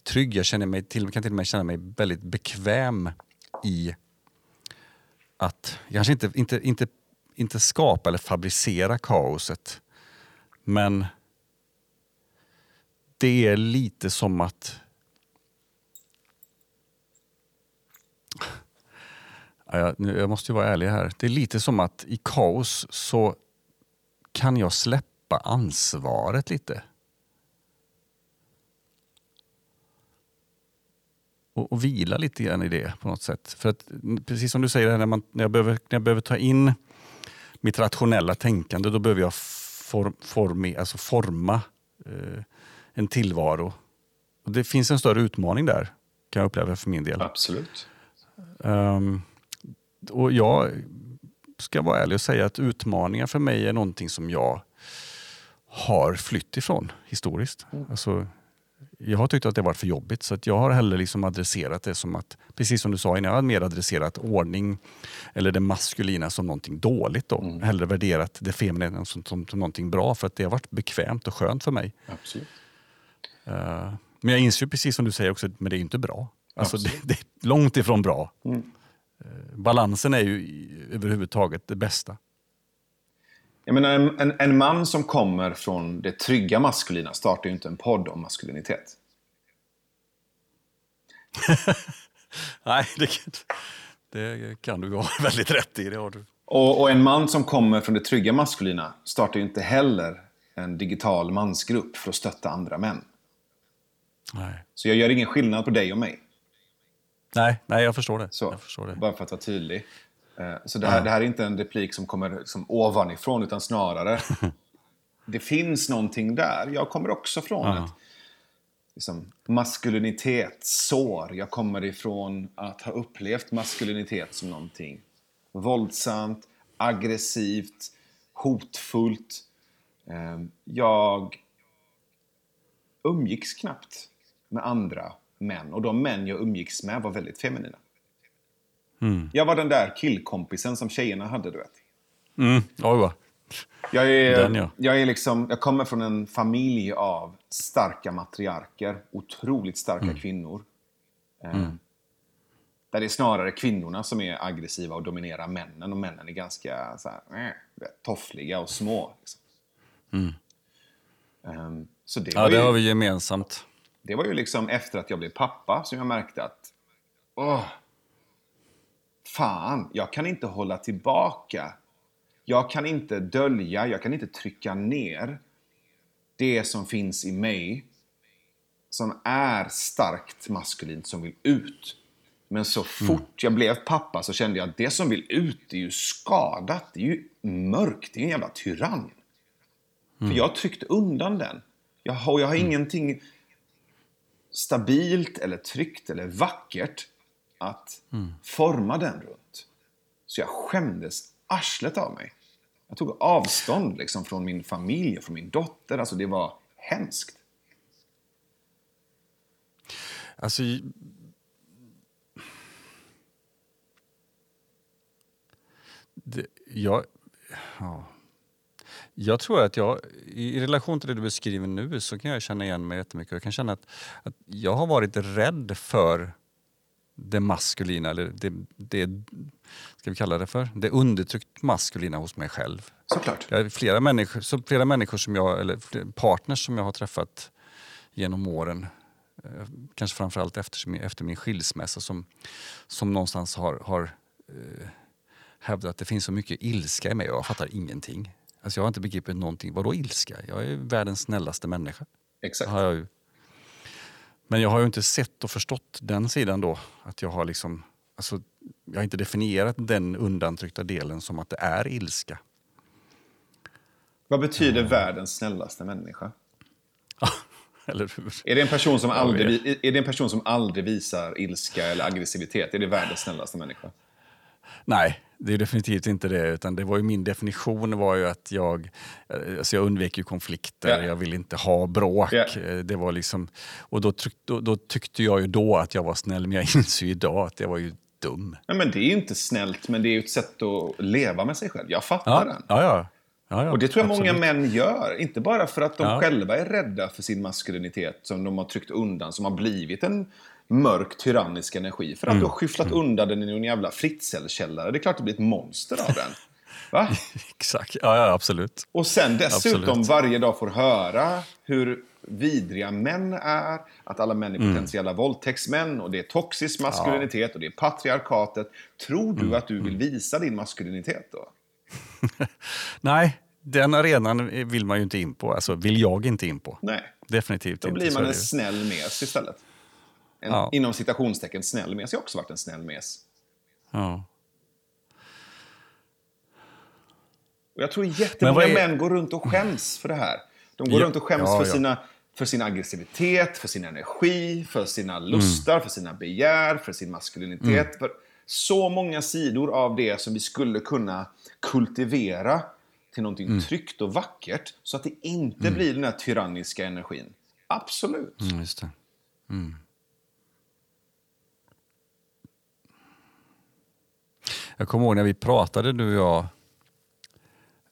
Speaker 1: trygg, jag känner mig till, kan till och med känna mig väldigt bekväm i att kanske inte, inte, inte, inte skapa eller fabricera kaoset. Men det är lite som att... Jag, måste ju vara ärlig här. Det är lite som att i kaos så kan jag släppa ansvaret lite. och, och vila lite grann i det på något sätt. För att precis som du säger, när, man, när, jag, behöver, när jag behöver ta in mitt rationella tänkande, då behöver jag form, form, alltså forma eh, en tillvaro. Och det finns en större utmaning där, kan jag uppleva för min del.
Speaker 2: Absolut.
Speaker 1: Um, och jag ska vara ärlig och säga att utmaningar för mig är någonting som jag har flytt ifrån historiskt. Mm. Alltså, jag har tyckt att det varit för jobbigt så att jag har hellre liksom adresserat det som att, precis som du sa innan, jag har mer adresserat ordning eller det maskulina som någonting dåligt. Då. Mm. Hellre värderat det feminina som, som, som någonting bra för att det har varit bekvämt och skönt för mig.
Speaker 2: Absolut.
Speaker 1: Uh, men jag inser precis som du säger också, men det är inte bra. Alltså, det, *laughs* det, är långt ifrån bra. Mm. Uh, balansen är ju överhuvudtaget det bästa.
Speaker 2: Jag menar, en, en, en, man som kommer från det trygga maskulina startar ju inte en podd om maskulinitet. *laughs*
Speaker 1: Nej, det, det, kan du ha *laughs* väldigt rätt i. Det har du.
Speaker 2: Och, och, en man som kommer från det trygga maskulina startar ju inte heller en digital mansgrupp för att stötta andra män.
Speaker 1: Nej.
Speaker 2: Så jag gör ingen skillnad på dig och mig.
Speaker 1: Nej, nej jag, förstår det.
Speaker 2: Så,
Speaker 1: jag förstår det.
Speaker 2: Bara för att vara tydlig. Eh, så det här, det här är inte en replik som kommer liksom ovanifrån, utan snarare *laughs* det finns någonting där. Jag kommer också från ja. ett liksom, maskulinitetsår. Jag kommer ifrån att ha upplevt maskulinitet som någonting våldsamt, aggressivt, hotfullt. Ehm, jag umgicks knappt med andra män och de män jag umgicks med var väldigt feminina. Mm. Jag var den där killkompisen som tjejerna hade, du vet.
Speaker 1: Mm. Oj,
Speaker 2: jag, är, den, ja. jag, är liksom, jag kommer från en familj av starka matriarker. Otroligt starka mm. kvinnor. Eh, mm. Där det är snarare kvinnorna som är aggressiva och dominerar männen. Och männen är ganska så här, äh, toffliga och små. Liksom. Um, så det
Speaker 1: ja, det ju, har vi gemensamt.
Speaker 2: Det var ju liksom efter att jag blev pappa som jag märkte att åh, fan, jag kan inte hålla tillbaka. Jag kan inte dölja, jag kan inte trycka ner det som finns i mig som är starkt maskulint som vill ut. Men så mm. fort mm. jag blev pappa så kände jag att det som vill ut är ju skadat. Det är ju mörkt. Det är en jävla tyrann. Mm. För jag tryckte undan den. Jag har, jag har mm. ingenting stabilt eller tryggt eller vackert att mm. forma den runt. Så jag skämdes arslet av mig. Jag tog avstånd liksom från min familj och från min dotter. Alltså det var hemskt.
Speaker 1: Alltså... Det, jag, ja. jag tror att jag, i relation till det du beskriver nu, så kan jag känna igen mig jättemycket. Jag kan känna att, att jag har varit rädd för det maskulina, eller det, det ska vi kalla det för, det undertryckt maskulina hos mig själv.
Speaker 2: Såklart.
Speaker 1: Jag har flera människor, så flera människor som jag, eller partners som jag har träffat genom åren, eh, kanske framförallt efter, efter min skilsmässa, som, som någonstans har, har eh, hävdat att det finns så mycket ilska i mig och jag fattar ingenting. Alltså jag har inte begripit någonting. Vadå ilska? Jag är världens snällaste människa.
Speaker 2: Exakt.
Speaker 1: Har jag ju men jag har ju inte sett och förstått den sidan då. Att jag har liksom, alltså, jag har inte definierat den undantryckta delen som att det är ilska.
Speaker 2: Vad betyder uh. världens snällaste människa? *laughs*
Speaker 1: Eller hur?
Speaker 2: Är det, en person som aldrig, är det en person som aldrig visar ilska eller aggressivitet? Är det världens snällaste människa?
Speaker 1: Nej, det är definitivt inte det. Utan det var ju min definition var ju att jag, alltså jag undvek ju konflikter, yeah. jag vill inte ha bråk. Yeah. Det var liksom, och då, tryck, då, då, tyckte jag ju då att jag var snäll, men jag *laughs* inser ju idag att jag var ju dum.
Speaker 2: Nej, men det är inte snällt, men det är ju ett sätt att leva med sig själv. Jag fattar
Speaker 1: ja,
Speaker 2: den.
Speaker 1: Ja, ja. Ja, ja,
Speaker 2: och det tror jag absolut. många män gör. Inte bara för att de ja. själva är rädda för sin maskulinitet som de har tryckt undan, som har blivit en mörk tyrannisk energi. För att mm. du har skyfflat mm. undan den i någon jävla Fritzl-källare. Det är klart det blir ett monster av den. Va? *laughs*
Speaker 1: Exakt, ja, ja absolut.
Speaker 2: Och sen dessutom absolut. varje dag får höra hur vidriga män är, att alla män är mm. potentiella mm. våldtäktsmän och det är toxisk maskulinitet ja. och det är patriarkatet. Tror du mm. att du vill mm. visa din maskulinitet då? *laughs*
Speaker 1: Nej, den arenan vill man ju inte in på. Alltså vill jag inte in på.
Speaker 2: Nej.
Speaker 1: Definitivt
Speaker 2: då
Speaker 1: inte.
Speaker 2: Då blir man en snäll mes istället. En, ja. Inom citationstecken snäll mes. Jag har också varit en snäll mes.
Speaker 1: Ja.
Speaker 2: Och jag tror jättemånga är... män går runt och skäms för det här. De går ja. runt och skäms ja, för, Sina, för sin aggressivitet, för sin energi, för sina lustar, mm. för sina begär, för sin maskulinitet. Mm. För så många sidor av det som vi skulle kunna kultivera till någonting mm. tryggt och vackert så att det inte mm. blir den här tyranniska energin. Absolut.
Speaker 1: Mm, just det. Mm. Jag kommer ihåg när vi pratade, du och jag,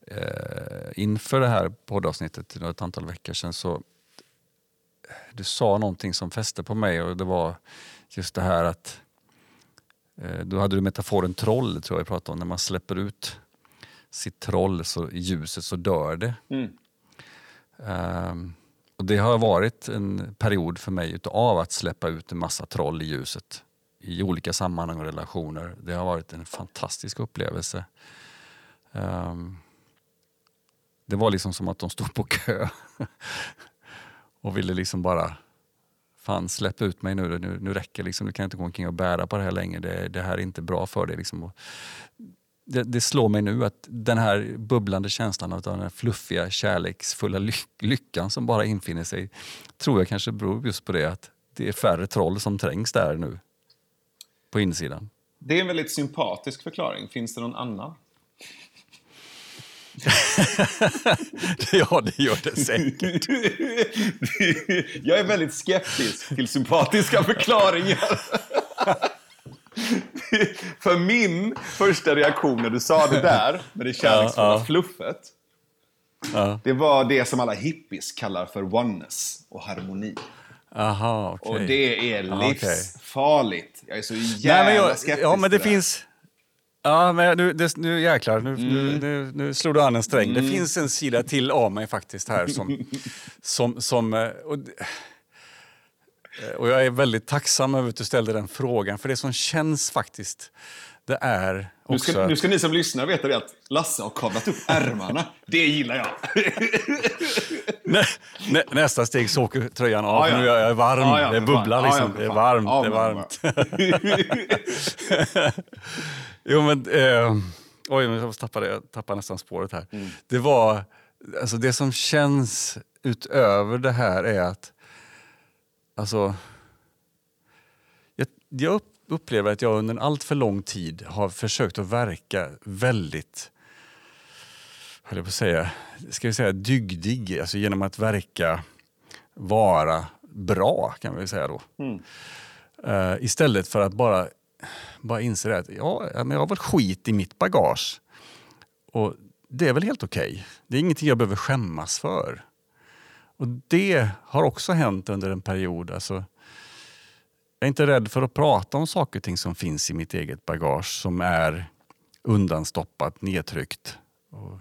Speaker 1: eh, inför det här poddavsnittet för ett antal veckor sedan. Så du sa någonting som fäste på mig och det var just det här att eh, då hade du metaforen troll, tror jag vi pratade om, när man släpper ut sitt troll så, i ljuset så dör det. Mm. Um, och Det har varit en period för mig utav att släppa ut en massa troll i ljuset i olika sammanhang och relationer. Det har varit en fantastisk upplevelse. Um, det var liksom som att de stod på kö *laughs* och ville liksom bara Fan släpp ut mig nu, nu, nu räcker liksom. Du kan inte gå omkring och bära på det här längre. Det, det här är inte bra för dig. Liksom. Det, det, slår mig nu att den här bubblande känslan av den här fluffiga, kärleksfulla ly lyckan som bara infinner sig tror jag kanske beror just på det att det är färre troll som trängs där nu på insidan.
Speaker 2: Det är en väldigt sympatisk förklaring. Finns det någon annan? *laughs*
Speaker 1: ja, det gör det säkert. *laughs*
Speaker 2: Jag är väldigt skeptisk till sympatiska förklaringar. *laughs* För min första reaktion när du sa det där, med det kärleksfulla ja, ja. fluffet, ja. det var det som alla hippies kallar för oneness och harmoni.
Speaker 1: Aha, okay.
Speaker 2: Och det är livsfarligt. Jag är så jävla Nej, jag, skeptisk
Speaker 1: Ja, men det, det finns... Ja, men nu, det, nu jäklar, nu, mm. nu, nu, nu slår du an en sträng. Mm. Det finns en sida till av mig faktiskt här som... *laughs* som, som eh, och, och jag är väldigt tacksam över att du ställde den frågan, för det som känns faktiskt det är också...
Speaker 2: Nu ska, nu ska ni som lyssnar veta det att Lasse har kavlat upp ärmarna. Det gillar jag. *laughs*
Speaker 1: nä, nä, nästa steg så åker tröjan av. Ah, ja. Nu är jag varm. Ah, ja, det bubblar liksom. det är varmt. Ah, det är varmt. jo, men... Eh, oj, jag tappade, jag tappade nästan spåret här. Mm. Det var... Alltså det som känns utöver det här är att... Alltså... Jag, jag upplever att jag under en allt för lång tid har försökt att verka väldigt höll jag på att säga, ska vi säga dygdig, alltså genom att verka vara bra kan vi säga då. Mm. Uh, istället för att bara, bara inse att ja, jag har väl skit i mitt bagage. Och det är väl helt okej. Okay. Det är ingenting jag behöver skämmas för. Och det har också hänt under en period. Alltså, jag är inte rädd för att prata om saker och ting som finns i mitt eget bagage som är undanstoppat, nedtryckt och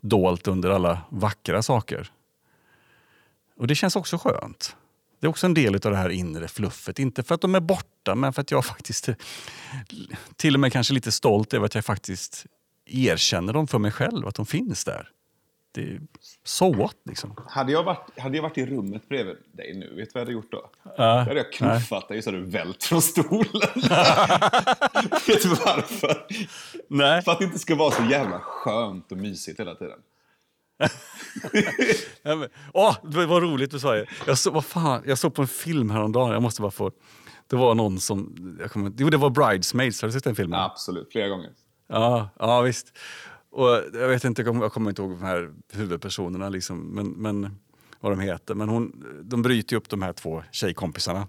Speaker 1: dolt under alla vackra saker. Och det känns också skönt. Det är också en del av det här inre fluffet. Inte för att de är borta, men för att jag *laughs* faktiskt till och med kanske lite stolt över att jag faktiskt erkänner dem för mig själv, att de finns där det so what, liksom.
Speaker 2: Hade jag, varit, hade jag varit i rummet bredvid dig nu, vet du vad jag hade gjort då? Uh, då hade jag knuffat dig så hade du vält från stolen. *laughs* vet du varför?
Speaker 1: Nej.
Speaker 2: För att det inte ska vara så jävla skönt och mysigt hela tiden. *laughs*
Speaker 1: ja, men, åh, det var roligt du sa det. Jag, så, vad fan, jag såg på en film häromdagen, jag måste bara få... Det var någon som... Jag kommer, jo, det var Bridesmaids, har du sett den filmen?
Speaker 2: Absolut, flera gånger.
Speaker 1: Ja, ja visst. Och jag vet inte, jag kommer, inte ihåg de här huvudpersonerna, liksom, men, men, vad de heter. Men hon, de bryter upp de här två tjejkompisarna.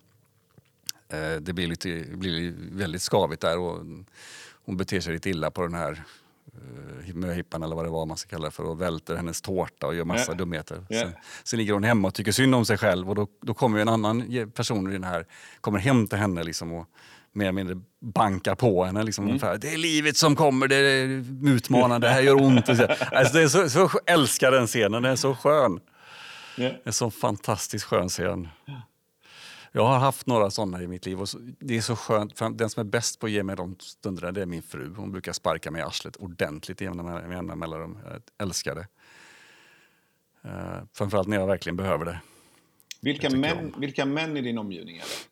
Speaker 1: Eh, det blir, lite, blir väldigt skavigt där och hon beter sig lite illa på den här uh, möhippan eller vad det var man ska kalla det för och välter hennes tårta och gör massa
Speaker 2: Yeah.
Speaker 1: dumheter.
Speaker 2: Yeah.
Speaker 1: Sen, sen ligger hon hemma och tycker synd om sig själv och då, då kommer ju en annan person i den här, kommer hem till henne liksom och mer eller mindre bankar på henne. Liksom, ungefär, det är livet som kommer, det är utmanande, det här gör ont. Så. Alltså, det är så, så jag älskar den scenen, den är så skön.
Speaker 2: Yeah.
Speaker 1: En sån fantastiskt skön scen. Jag har haft några såna i mitt liv och så, det är så skönt. För den som är bäst på att ge mig de stunderna det är min fru. Hon brukar sparka mig i arslet ordentligt i jämna mellanrum. Jag älskar det. Uh, framförallt när jag verkligen behöver det.
Speaker 2: Vilka, män, vilka män i din omgivning är det?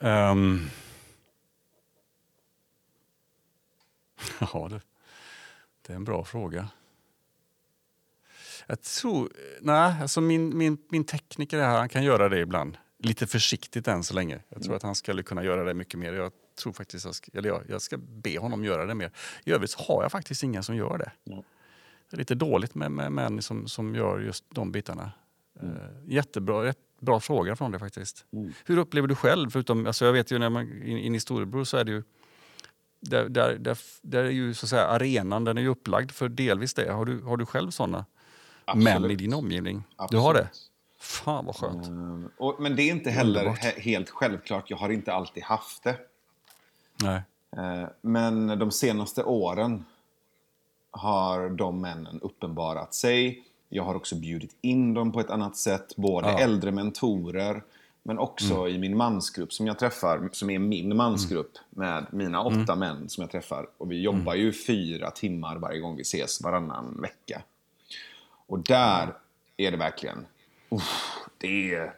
Speaker 1: Ehm. ja, det, det är en bra fråga. Jag tror... Nej, alltså min, min, min tekniker är här, han kan göra det ibland. Lite försiktigt än så länge. Jag tror att han skulle kunna göra det mycket mer. Jag tror faktiskt jag ska, eller jag, jag ska be honom göra det mer. I övrigt har jag faktiskt ingen som gör det. Det är lite dåligt med, med män som, som gör just de bitarna. Eh, jättebra, bra fråga från dig faktiskt. Hur upplever du själv? Förutom, alltså jag vet ju när man in, in i Storebror så är det ju där, där, där, där är ju så att säga arenan den är ju upplagd för delvis det. Har du, har du själv såna män i din omgivning? Du
Speaker 2: Absolut.
Speaker 1: har det? Fan vad skönt.
Speaker 2: Mm, Och, men det är inte heller he helt självklart. Jag har inte alltid haft det.
Speaker 1: Nej.
Speaker 2: Eh, Men de senaste åren har de männen uppenbarat sig. Jag har också bjudit in dem på ett annat sätt. Både
Speaker 1: Ja. Mm.
Speaker 2: äldre mentorer, men också i min mansgrupp som jag träffar, som är min mansgrupp med mina
Speaker 1: Mm.
Speaker 2: åtta män som jag träffar. Och vi jobbar ju fyra timmar varje gång vi ses, varannan vecka. Och där är det verkligen... Uff, det är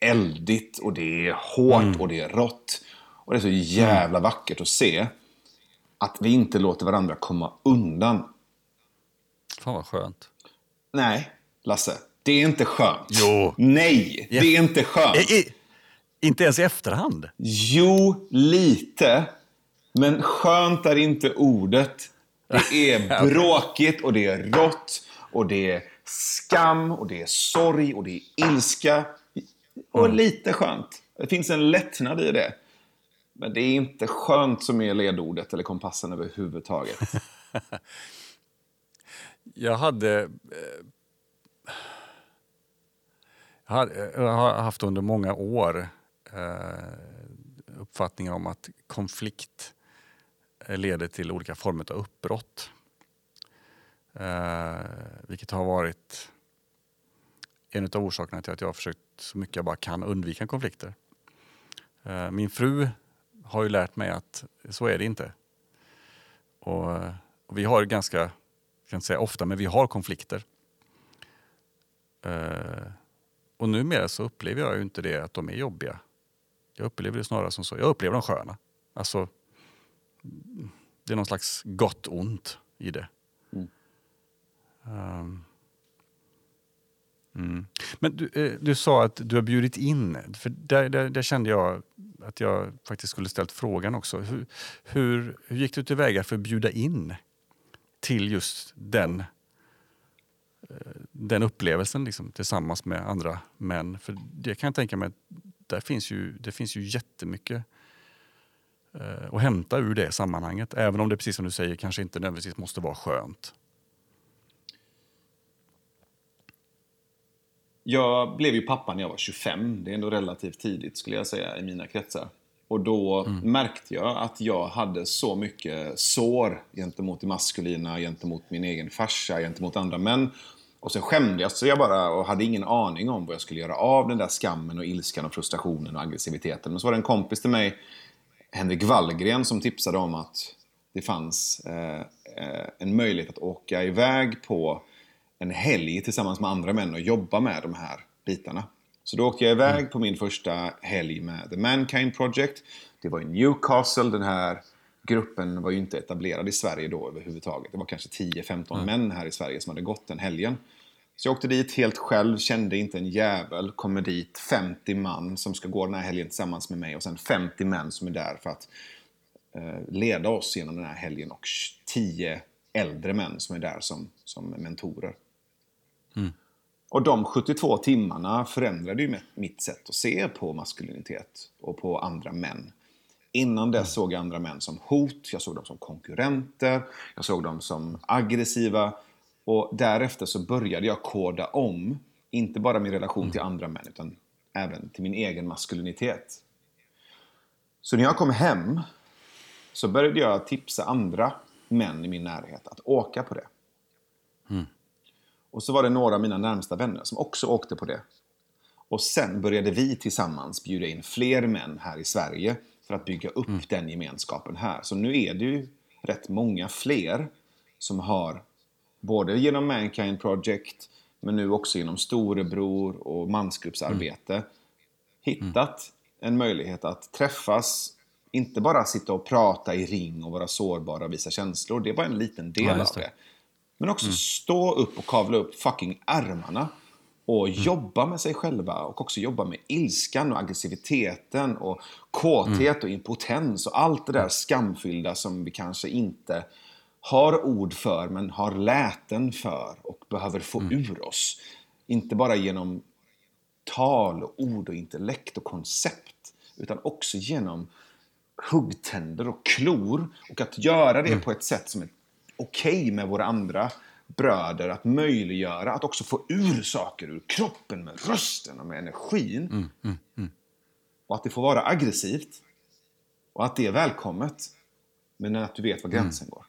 Speaker 2: eldigt och det är hårt
Speaker 1: Mm.
Speaker 2: och det är rått. Och det är så jävla vackert att se att vi inte låter varandra komma undan.
Speaker 1: Fan vad skönt.
Speaker 2: Nej, Lasse. Det är inte skönt.
Speaker 1: Jo.
Speaker 2: Nej, det är inte skönt.
Speaker 1: I, i, inte ens i efterhand?
Speaker 2: Jo, lite. Men skönt är inte ordet. Det *laughs* är bråkigt och det är rått och det är skam och det är sorg och det är ilska. Och lite skönt. Det finns en lättnad i det. Men det är inte skönt som är ledordet eller kompassen överhuvudtaget. *laughs*
Speaker 1: Jag hade... eh, Jag eh, jag har haft under många år eh, uppfattningen om att konflikt eh, leder till olika former av uppbrott. Eh, vilket har varit en av orsakerna till att jag har försökt så mycket jag bara kan undvika konflikter. Eh, min fru har ju lärt mig att så är det inte. Och, eh, och vi har ganska, jag kan inte säga ofta, men vi har konflikter. Eh, och numera så upplever jag ju inte det att de är jobbiga. Jag upplever det snarare som så, jag upplever dem sköna. Alltså, det är någon slags gott ont i det.
Speaker 2: Mm.
Speaker 1: Ehm. Mm. Men du, eh, du sa att du har bjudit in, för där, där, där kände jag att jag faktiskt skulle ställt frågan också. Hur, hur, hur gick du tillväga för att bjuda in till just den, eh, den upplevelsen liksom, tillsammans med andra män? För det kan jag tänka mig, där finns ju, det finns ju jättemycket eh, att hämta ur det sammanhanget. Även om det precis som du säger kanske inte nödvändigtvis måste vara skönt.
Speaker 2: Jag blev ju pappa när jag var 25. Det är ändå relativt tidigt skulle jag säga i mina kretsar. Och då märkte jag att jag hade så mycket sår gentemot det maskulina, gentemot min egen farsa, gentemot andra män. Och sen skämdes jag bara och hade ingen aning om vad jag skulle göra av den där skammen och ilskan och frustrationen och aggressiviteten. Men så var det en kompis till mig, Henrik Wallgren, som tipsade om att det fanns eh, eh, en möjlighet att åka iväg på en helg tillsammans med andra män och jobba med de här bitarna. Så då åkte jag iväg
Speaker 1: Mm.
Speaker 2: på min första helg med The Mankind Project. Det var i Newcastle, den här gruppen var ju inte etablerad i Sverige då överhuvudtaget. Det var kanske 10-15 mm. män här i Sverige som hade gått den helgen. Så jag åkte dit helt själv, kände inte en jävel. Kommer dit 50 man som ska gå den här helgen tillsammans med mig och sen 50 män som är där för att eh, leda oss genom den här helgen och 10 äldre män som är där som, som mentorer. Mm. Och de 72 timmarna förändrade ju mitt sätt att se på maskulinitet och på andra män. Innan dess såg jag andra män som hot, jag såg dem som konkurrenter, jag såg dem som aggressiva. Och därefter så började jag koda om, inte bara min relation till andra män, utan även till min egen maskulinitet. Så när jag kom hem så började jag tipsa andra män i min närhet att åka på det. Mm. Och så var det några av mina närmsta vänner som också åkte på det. Och sen började vi tillsammans bjuda in fler män här i Sverige för att bygga upp mm. den gemenskapen här. Så nu är det ju rätt många fler som har, både genom Mankind Project, men nu också genom Storebror och mansgruppsarbete, mm. hittat en möjlighet att träffas, inte bara sitta och prata i ring och vara sårbara och visa känslor. Det är bara en liten del ja, av det. Men också mm. stå upp och kavla upp fucking ärmarna och mm. jobba med sig själva och också jobba med ilskan och aggressiviteten och kåthet mm. och impotens och allt det där skamfyllda som vi kanske inte har ord för men har läten för och behöver få mm. ur oss. Inte bara genom tal och ord och intellekt och koncept utan också genom huggtänder och klor och att göra det mm. på ett sätt som är okej okay med våra andra bröder att möjliggöra att också få ur saker ur kroppen med rösten och med energin. Mm, mm, mm. Och att det får vara aggressivt. Och att det är välkommet. Men att du vet var gränsen går.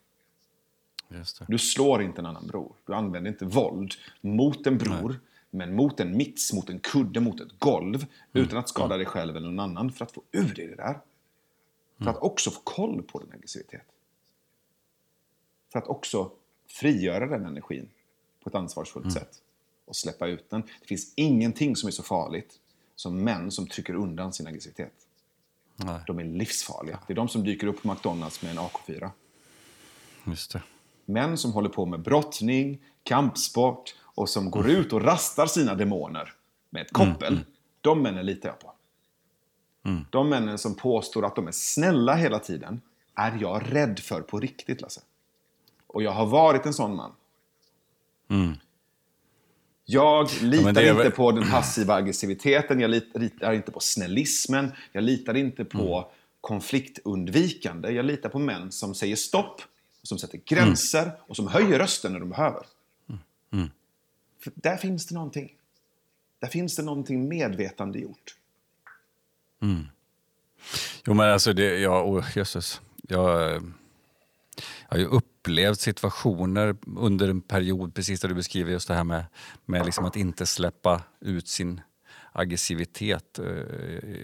Speaker 2: Du slår inte en annan bror. Du använder inte våld mot en bror. Nej. Men mot en mits, mot en kudde, mot ett golv. Utan att skada dig själv eller någon annan. För att få ur dig det där. För att också få koll på din aggressivitet. För att också frigöra den energin på ett ansvarsfullt mm. sätt och släppa ut den. Det finns ingenting som är så farligt som män som trycker undan sin aggressivitet. Nej. De är livsfarliga. Det är de som dyker upp på McDonalds med en AK4.
Speaker 1: Just det.
Speaker 2: Män som håller på med brottning, kampsport och som går ut och rastar sina demoner med ett koppel. Mm. Mm. De männen litar jag på. Mm. De männen som påstår att de är snälla hela tiden är jag rädd för på riktigt, Lasse. Och jag har varit en sån man. Mm. Jag litar ja, inte på den passiva aggressiviteten, jag litar inte på snällismen, jag litar inte på mm. konfliktundvikande. Jag litar på män som säger stopp, som sätter gränser mm. och som höjer rösten när de behöver. Mm. mm. Där finns det någonting. Där finns det någonting medvetande gjort.
Speaker 1: Mm. Jo men alltså, det, ja, oh, jösses. Jag jag har ju upplevt situationer under en period, precis där du beskriver just det här med, med liksom att inte släppa ut sin aggressivitet. Eh,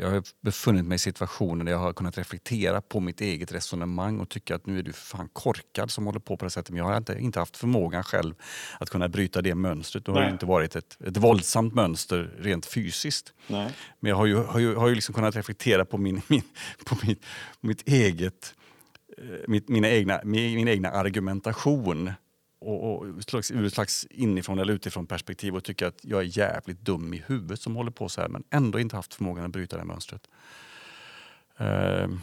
Speaker 1: jag har befunnit mig i situationer där jag har kunnat reflektera på mitt eget resonemang och tycka att nu är du fan korkad som håller på på det sättet. Men jag har inte, inte haft förmågan själv att kunna bryta det mönstret. Det har inte varit ett, ett våldsamt mönster rent fysiskt. Nej. Men jag har ju, har ju, har ju liksom kunnat reflektera på, min, *laughs* min, på mitt, mitt eget mitt, mina egna, min egna argumentation och, och slags, ur ett slags inifrån eller utifrån perspektiv och tycka att jag är jävligt dum i huvudet som håller på så här men ändå inte haft förmågan att bryta det mönstret. Uh,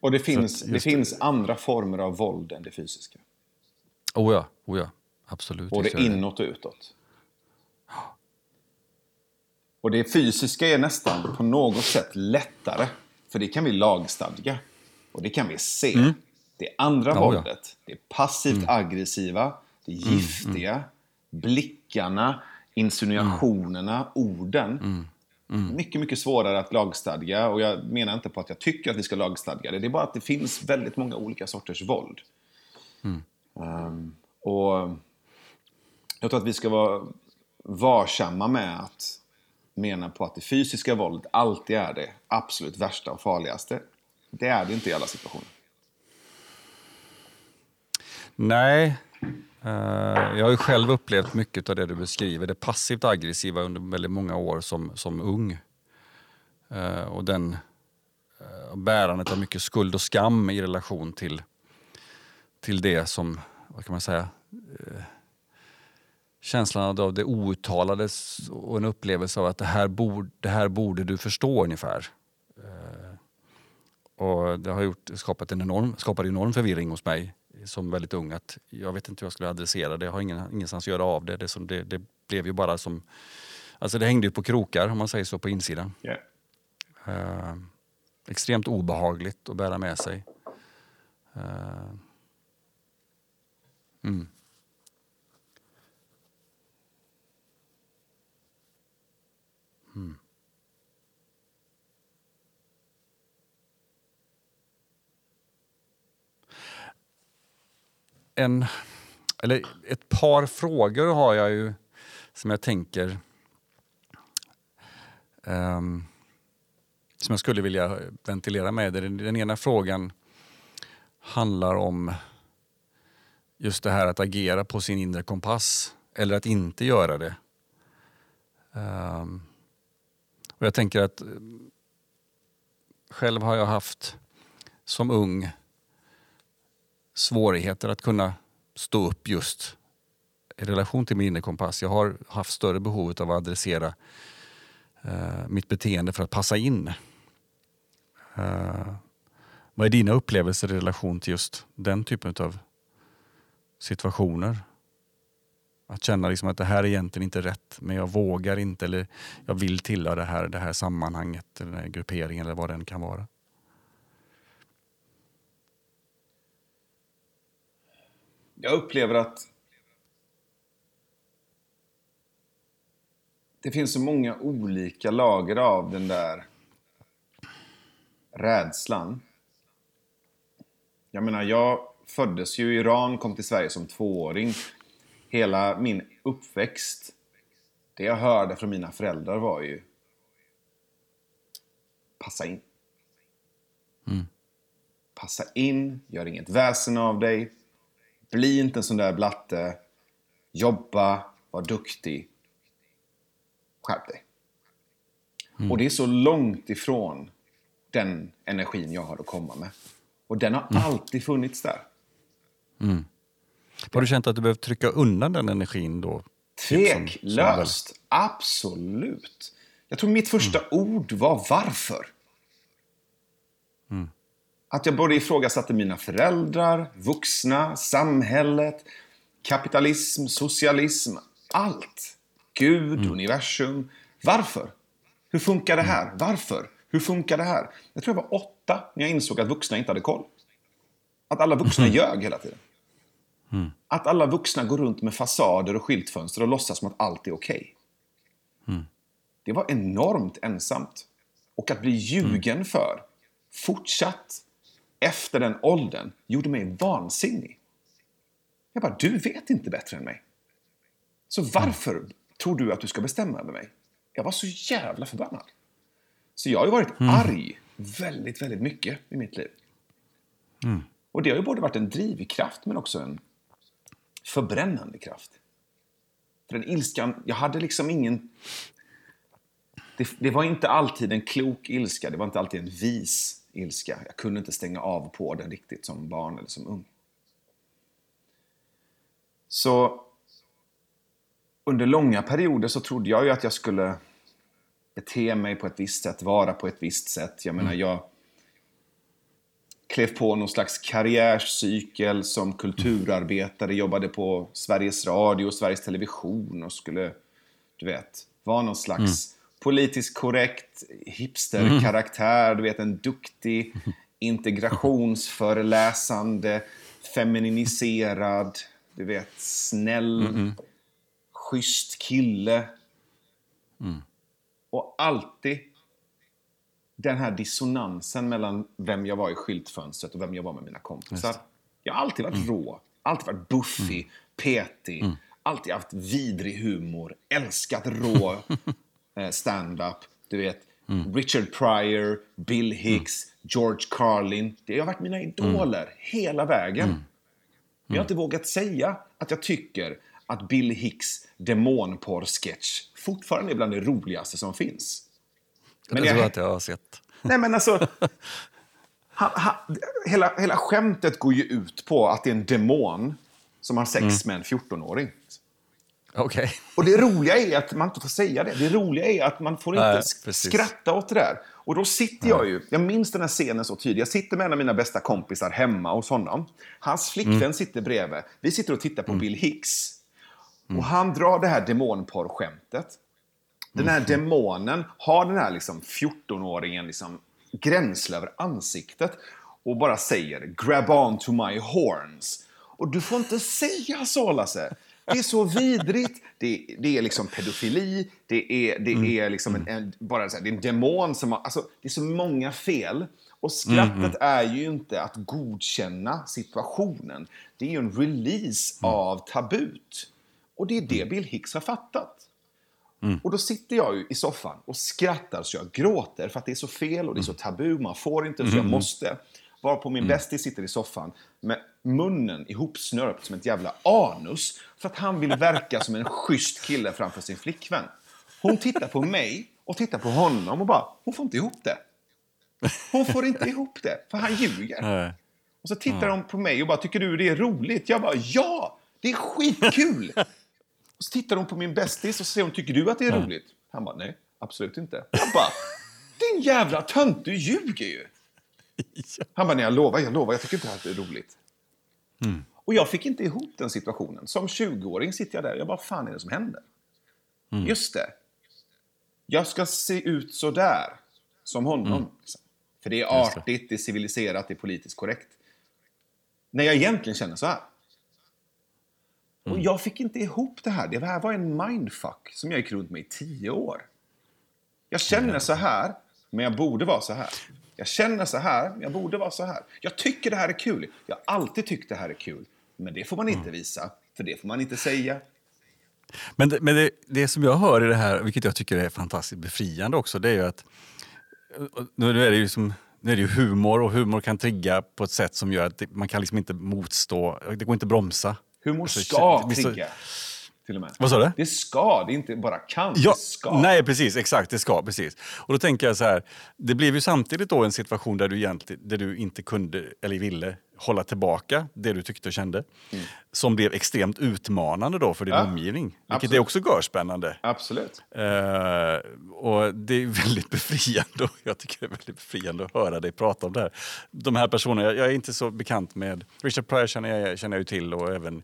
Speaker 2: och det finns, det finns andra former av våld än det fysiska.
Speaker 1: Oh ja, oh ja. absolut.
Speaker 2: Både inåt och utåt. Och det fysiska är nästan på något sätt lättare. För det kan vi lagstadga. Och det kan vi se. Mm. Det andra oh, våldet, ja. det är passivt mm. aggressiva, det mm, giftiga, mm. blickarna, insinuationerna, mm. orden. Mm. Mycket, mycket svårare att lagstadga. Och jag menar inte på att jag tycker att vi ska lagstadga det. Det är bara att det finns väldigt många olika sorters våld. Um, och jag tror att vi ska vara varsamma med att mena på att det fysiska våldet alltid är det absolut värsta och farligaste. Det är det inte i alla situationer.
Speaker 1: Nej. Eh, jag har ju själv upplevt mycket av det du beskriver, det passivt aggressiva under väldigt många år som, som ung. Eh, och den eh, bärandet av mycket skuld och skam i relation till, till det som, vad kan man säga, känslan av det outtalade och en upplevelse av att det här, borde, det här borde du förstå ungefär. Eh, och det har gjort, skapat en enorm, skapat enorm förvirring hos mig som väldigt ung. Att jag vet inte hur jag skulle adressera det, jag har ingen, ingenstans att göra av det. Det, som, det, det blev ju bara som... Alltså det hängde ju på krokar om man säger så på insidan.
Speaker 2: Yeah.
Speaker 1: Uh, extremt obehagligt att bära med sig. Uh, mm. Mm. En, eller ett par frågor har jag ju som jag tänker um, som jag skulle vilja ventilera med. Den, den ena frågan handlar om just det här att agera på sin inre kompass eller att inte göra det. Um, och jag tänker att själv har jag haft som ung svårigheter att kunna stå upp just i relation till min inre kompass. Jag har haft större behov av att adressera eh, mitt beteende för att passa in. Eh, vad är dina upplevelser i relation till just den typen av situationer? Att känna liksom att det här är egentligen inte rätt, men jag vågar inte eller jag vill tillhöra det här, det här sammanhanget, eller den här grupperingen eller vad den kan vara.
Speaker 2: Jag upplever att det finns så många olika lager av den där rädslan. Jag menar, jag föddes ju i Iran, kom till Sverige som tvååring hela min uppväxt, det jag hörde från mina föräldrar var ju passa in. Mm. Passa in, gör inget väsen av dig. Bli inte en sån där blatte. Jobba, var duktig. Skärp dig. Mm. Och det är så långt ifrån den energin jag har att komma med. Och den har mm. alltid funnits där.
Speaker 1: Mm. Har du känt att du behövt trycka undan den energin då?
Speaker 2: Tveklöst. Som, som Absolut. Jag tror mitt första mm. ord var varför. Att jag både ifrågasatte mina föräldrar, vuxna, samhället, kapitalism, socialism, allt. Gud, mm. universum. Varför? Hur funkar det här? Mm. Varför? Hur funkar det här? Jag tror jag var åtta när jag insåg att vuxna inte hade koll. Att alla vuxna mm. ljög hela tiden. Mm. Att alla vuxna går runt med fasader och skyltfönster och låtsas som att allt är okej. Okay. Mm. Det var enormt ensamt. Och att bli ljugen mm. för, fortsatt, efter den åldern, gjorde mig vansinnig. Jag bara, du vet inte bättre än mig. Så varför mm. tror du att du ska bestämma över mig? Jag var så jävla förbannad. Så jag har ju varit mm. arg väldigt, väldigt mycket i mitt liv. Mm. Och det har ju både varit en drivkraft men också en förbrännande kraft. För den ilskan, jag hade liksom ingen... Det, det, var inte alltid en klok ilska, det var inte alltid en vis ilska. Jag kunde inte stänga av på den riktigt som barn eller som ung. Så under långa perioder så trodde jag ju att jag skulle bete mig på ett visst sätt, vara på ett visst sätt. Jag menar, mm. jag klev på någon slags karriärscykel som kulturarbetare, jobbade på Sveriges Radio och Sveriges Television och skulle, du vet, vara någon slags mm. Politiskt korrekt hipsterkaraktär, mm. du vet en duktig *laughs* integrationsföreläsande, femininiserad, du vet, snäll, mm. schysst kille. Mm. Och alltid den här dissonansen mellan vem jag var i skyltfönstret och vem jag var med mina kompisar. Jag har alltid varit mm. rå, alltid varit buffig, mm. petig, mm. alltid haft vidrig humor, älskat rå *laughs* stand-up. Du vet, mm. Richard Pryor, Bill Hicks, mm. George Carlin. Det har varit mina idoler mm. hela vägen. Men jag har inte vågat säga att jag tycker att Bill Hicks demonporr-sketch fortfarande är bland det roligaste som finns.
Speaker 1: Men jag tror att jag har sett.
Speaker 2: Nej, men alltså... *laughs* Han, han, hela, hela skämtet går ju ut på att det är en demon som har sex
Speaker 1: Mm.
Speaker 2: med en 14-åring.
Speaker 1: Okej.
Speaker 2: Och det roliga är att man inte får säga det. Det roliga är att man får inte
Speaker 1: precis.
Speaker 2: skratta åt det där. Och då sitter jag ju, jag minns den här scenen så tydligt. Jag sitter med en av mina bästa kompisar hemma hos honom. Hans flickvän
Speaker 1: Mm.
Speaker 2: sitter bredvid. Vi sitter och tittar på Bill Hicks. Och han drar det här demonporrskämtet. Den här demonen har den här liksom 14-åringen liksom gränsle över ansiktet och bara säger “grab on to my horns”. Och du får inte säga så, Lasse. Det är så vidrigt. Det, det är liksom pedofili. Det är, det är liksom en, en, bara så här, det är en demon som har... Alltså, det är så många fel. Och skrattet är ju inte att godkänna situationen. Det är ju en release av tabut. Och det är det Bill Hicks har fattat. Och då sitter jag ju i soffan och skrattar så jag gråter för att det är så fel och det är så tabu, man får inte så jag måste. Varpå min bästis sitter i soffan med munnen ihopsnörpt som ett jävla anus för att han vill verka som en schysst kille framför sin flickvän. Hon tittar på mig och tittar på honom och bara, hon får inte ihop det. Hon får inte ihop det, för han ljuger. Och så tittar de på mig och bara, tycker du det är roligt? Jag bara, ja! Det är skitkul! *laughs* och så tittar de på min bästis och säger hon, tycker du att det är roligt? Han bara, nej, absolut inte. Jag bara, din jävla tönt, du ljuger ju! *laughs* Han bara, nej jag lovar, jag lovar, jag tycker inte att det är roligt. Och jag fick inte ihop den situationen. Som 20-åring sitter jag där, jag bara, vad fan är det som händer? Just det. Jag ska se ut så där som honom. liksom. För det är artigt, det är civiliserat, det är politiskt korrekt. När jag egentligen känner så här. Och jag fick inte ihop det här. Det här var en mindfuck som jag gick runt med i tio år. Jag känner så här, men jag borde vara så här. Jag känner så här, jag borde vara så här. Jag tycker det här är kul. Jag har alltid tyckt det här är kul. Men det får man inte visa, för det får man inte säga.
Speaker 1: Men, det, men det, det som jag hör i det här, vilket jag tycker är fantastiskt befriande också, det är ju att nu är det ju, som, nu är det ju humor och humor kan trigga på ett sätt som gör att man kan liksom inte motstå, det går inte att bromsa.
Speaker 2: Humor
Speaker 1: Alltså,
Speaker 2: ska
Speaker 1: det blir så-
Speaker 2: trigga. Till och med.
Speaker 1: Vad sa du?
Speaker 2: Det ska, det är inte bara kan.
Speaker 1: Ja,
Speaker 2: det ska.
Speaker 1: nej precis, exakt, det ska, precis. Och då tänker jag så här, det blev ju samtidigt då en situation där du, egentligen, där du inte kunde, eller ville, hålla tillbaka det du tyckte och kände. Som blev extremt utmanande då för din
Speaker 2: Mm. Ja,
Speaker 1: omgivning. Vilket
Speaker 2: absolut.
Speaker 1: är också görspännande.
Speaker 2: Absolut.
Speaker 1: Eh, och det är *laughs* väldigt befriande. *laughs* Jag tycker det är väldigt befriande att höra dig prata om det här. De här personerna, jag, jag är inte så bekant med... Richard Pryor känner jag, känner jag ju till och även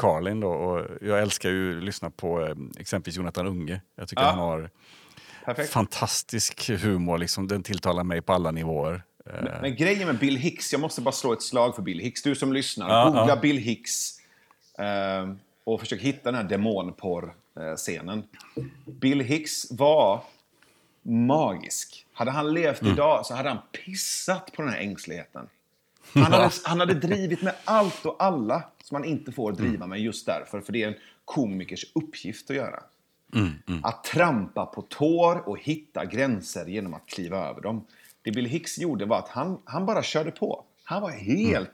Speaker 1: Carlin. Då, och jag älskar ju att lyssna på eh, exempelvis Jonathan Unge. Jag tycker
Speaker 2: Ja.
Speaker 1: han har
Speaker 2: Perfekt.
Speaker 1: fantastisk humor. Liksom. Den tilltalar mig på alla nivåer. Eh,
Speaker 2: Men grejen med Bill Hicks, jag måste bara slå ett slag för Bill Hicks. Du som lyssnar,
Speaker 1: Ja,
Speaker 2: googla
Speaker 1: ja.
Speaker 2: Bill Hicks eh, och försök hitta den här demonporr-scenen. Bill Hicks var magisk. Hade han levt
Speaker 1: Mm.
Speaker 2: idag så hade han pissat på den här ängsligheten. Han hade, han hade drivit med allt och alla som man inte får
Speaker 1: Mm.
Speaker 2: driva med just därför. För det är en komikers uppgift att göra.
Speaker 1: Mm,
Speaker 2: Att trampa på tår och hitta gränser genom att kliva över dem. Det Bill Hicks gjorde var att han, han bara körde på. Han var helt,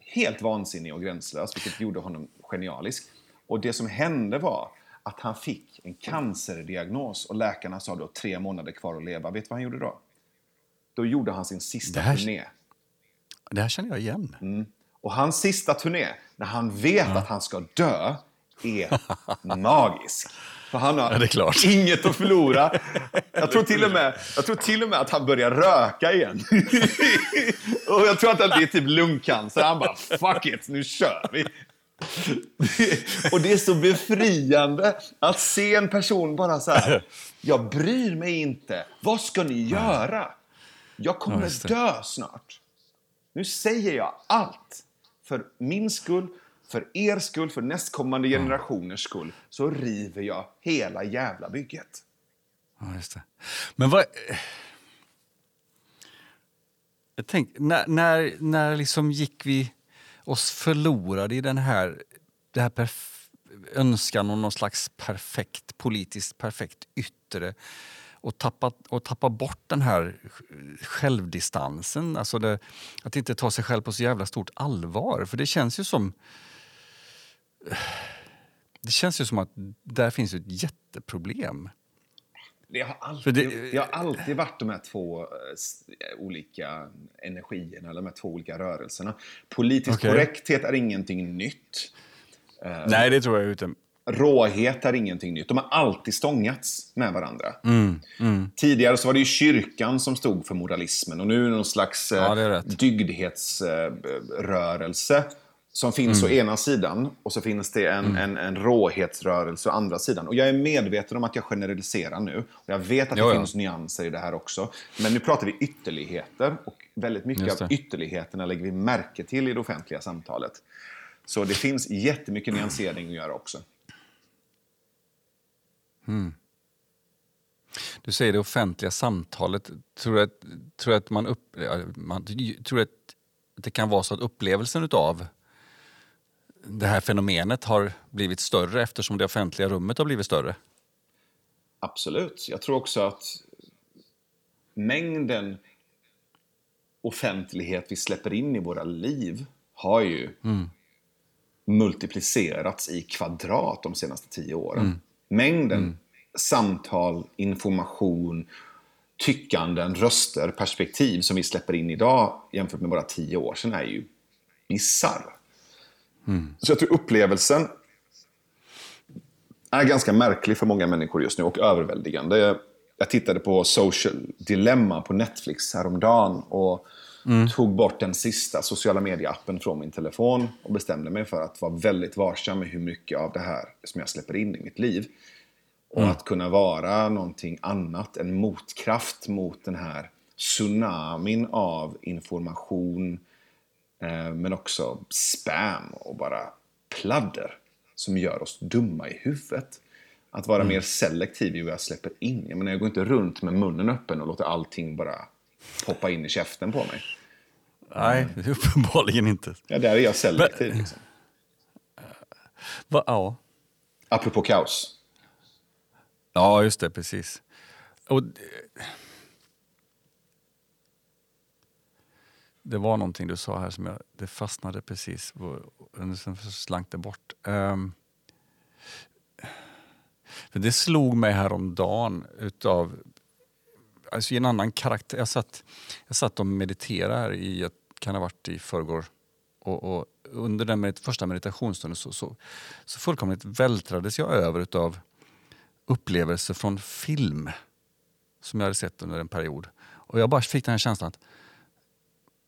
Speaker 2: helt vansinnig och gränslös, vilket gjorde honom genialisk. Och det som hände var att han fick en cancerdiagnos och läkarna sa då tre månader kvar att leva. Vet du vad han gjorde då? Då gjorde han sin sista
Speaker 1: här-
Speaker 2: turné.
Speaker 1: Det här känner jag igen.
Speaker 2: Mm. Och hans sista turné, när han vet att han ska dö, är magisk. För han har
Speaker 1: Ja,
Speaker 2: inget att förlora. *laughs* Jag tror, till och med, jag tror till och med att han börjar röka igen. *laughs* och jag tror att det är typ lungcancer. Han bara, fuck it, nu kör vi. *laughs* och det är så befriande att se en person bara så här, jag bryr mig inte. Vad ska ni göra? Jag
Speaker 1: Ja,
Speaker 2: kommer
Speaker 1: det.
Speaker 2: dö snart. Nu säger jag allt. För min skull, för er skull, för nästkommande generationers skull. Så river jag hela jävla bygget.
Speaker 1: Ja, just det. Men vad... Jag tänk, när, när, när liksom gick vi oss förlorade i den här, det här perf- önskan om någon slags perfekt, politiskt perfekt yttre och tappa, och tappa bort den här självdistansen. Alltså det, att inte ta sig själv på så jävla stort allvar. För det känns ju som... Det känns ju som att där finns ett jätteproblem.
Speaker 2: Det har, alltid, det, det har alltid varit de här två uh, olika energierna, eller de här två olika rörelserna. Politisk okay. korrekthet är ingenting nytt.
Speaker 1: Uh, Nej, det tror jag inte.
Speaker 2: Råhet är ingenting nytt. De har alltid stångats med varandra. Mm, mm. Tidigare så var det ju kyrkan som stod för moralismen och nu är det någon slags ja, dygdhetsrörelse som finns mm. å ena sidan och så finns det en, mm. en, en råhetsrörelse å andra sidan. Och jag är medveten om att jag generaliserar nu. Och jag vet att det jo, finns ja. nyanser i det här också. Men nu pratar vi ytterligheter och väldigt mycket av ytterligheterna lägger vi märke till i det offentliga samtalet. Så det finns jättemycket nyansering att göra också.
Speaker 1: Mm. Du säger det offentliga samtalet. Tror du att, tror att man, upp, man tror att det kan vara så att upplevelsen av det här fenomenet har blivit större eftersom det offentliga rummet har blivit större?
Speaker 2: Absolut. Jag tror också att mängden offentlighet vi släpper in i våra liv har ju mm. multiplicerats i kvadrat de senaste tio åren. Mm. Mängden mm. samtal, information, tyckanden, röster, perspektiv som vi släpper in idag jämfört med bara tio år sedan är ju bisarr. Mm. Så jag tror upplevelsen är ganska märklig för många människor just nu och överväldigande. Jag tittade på Social Dilemma på Netflix häromdagen och mm. tog bort den sista sociala medieappen från min telefon och bestämde mig för att vara väldigt varsam med hur mycket av det här som jag släpper in i mitt liv. Och mm. att kunna vara någonting annat, en motkraft mot den här tsunamin av information, Eh, men också spam och bara pladder som gör oss dumma i huvudet. Att vara mm. mer selektiv i vad jag släpper in. Jag, menar, jag går inte runt med munnen öppen och låter allting bara poppa in i käften på mig.
Speaker 1: Nej, *laughs* uppenbarligen inte.
Speaker 2: Ja, där är jag selektiv. Men, liksom.
Speaker 1: Va, ja.
Speaker 2: Apropå kaos.
Speaker 1: Ja, just det, precis. Och, det var någonting du sa här som jag, det fastnade precis sen slank det bort. Um, för det slog mig häromdagen utav alltså i en annan karaktär. Jag satt, jag satt och mediterade här i, kan ha varit i förrgår. Och, och under den med, första meditationsstunden så, så, så fullkomligt vältrades jag över utav upplevelser från film som jag hade sett under en period. Och jag bara fick den här känslan att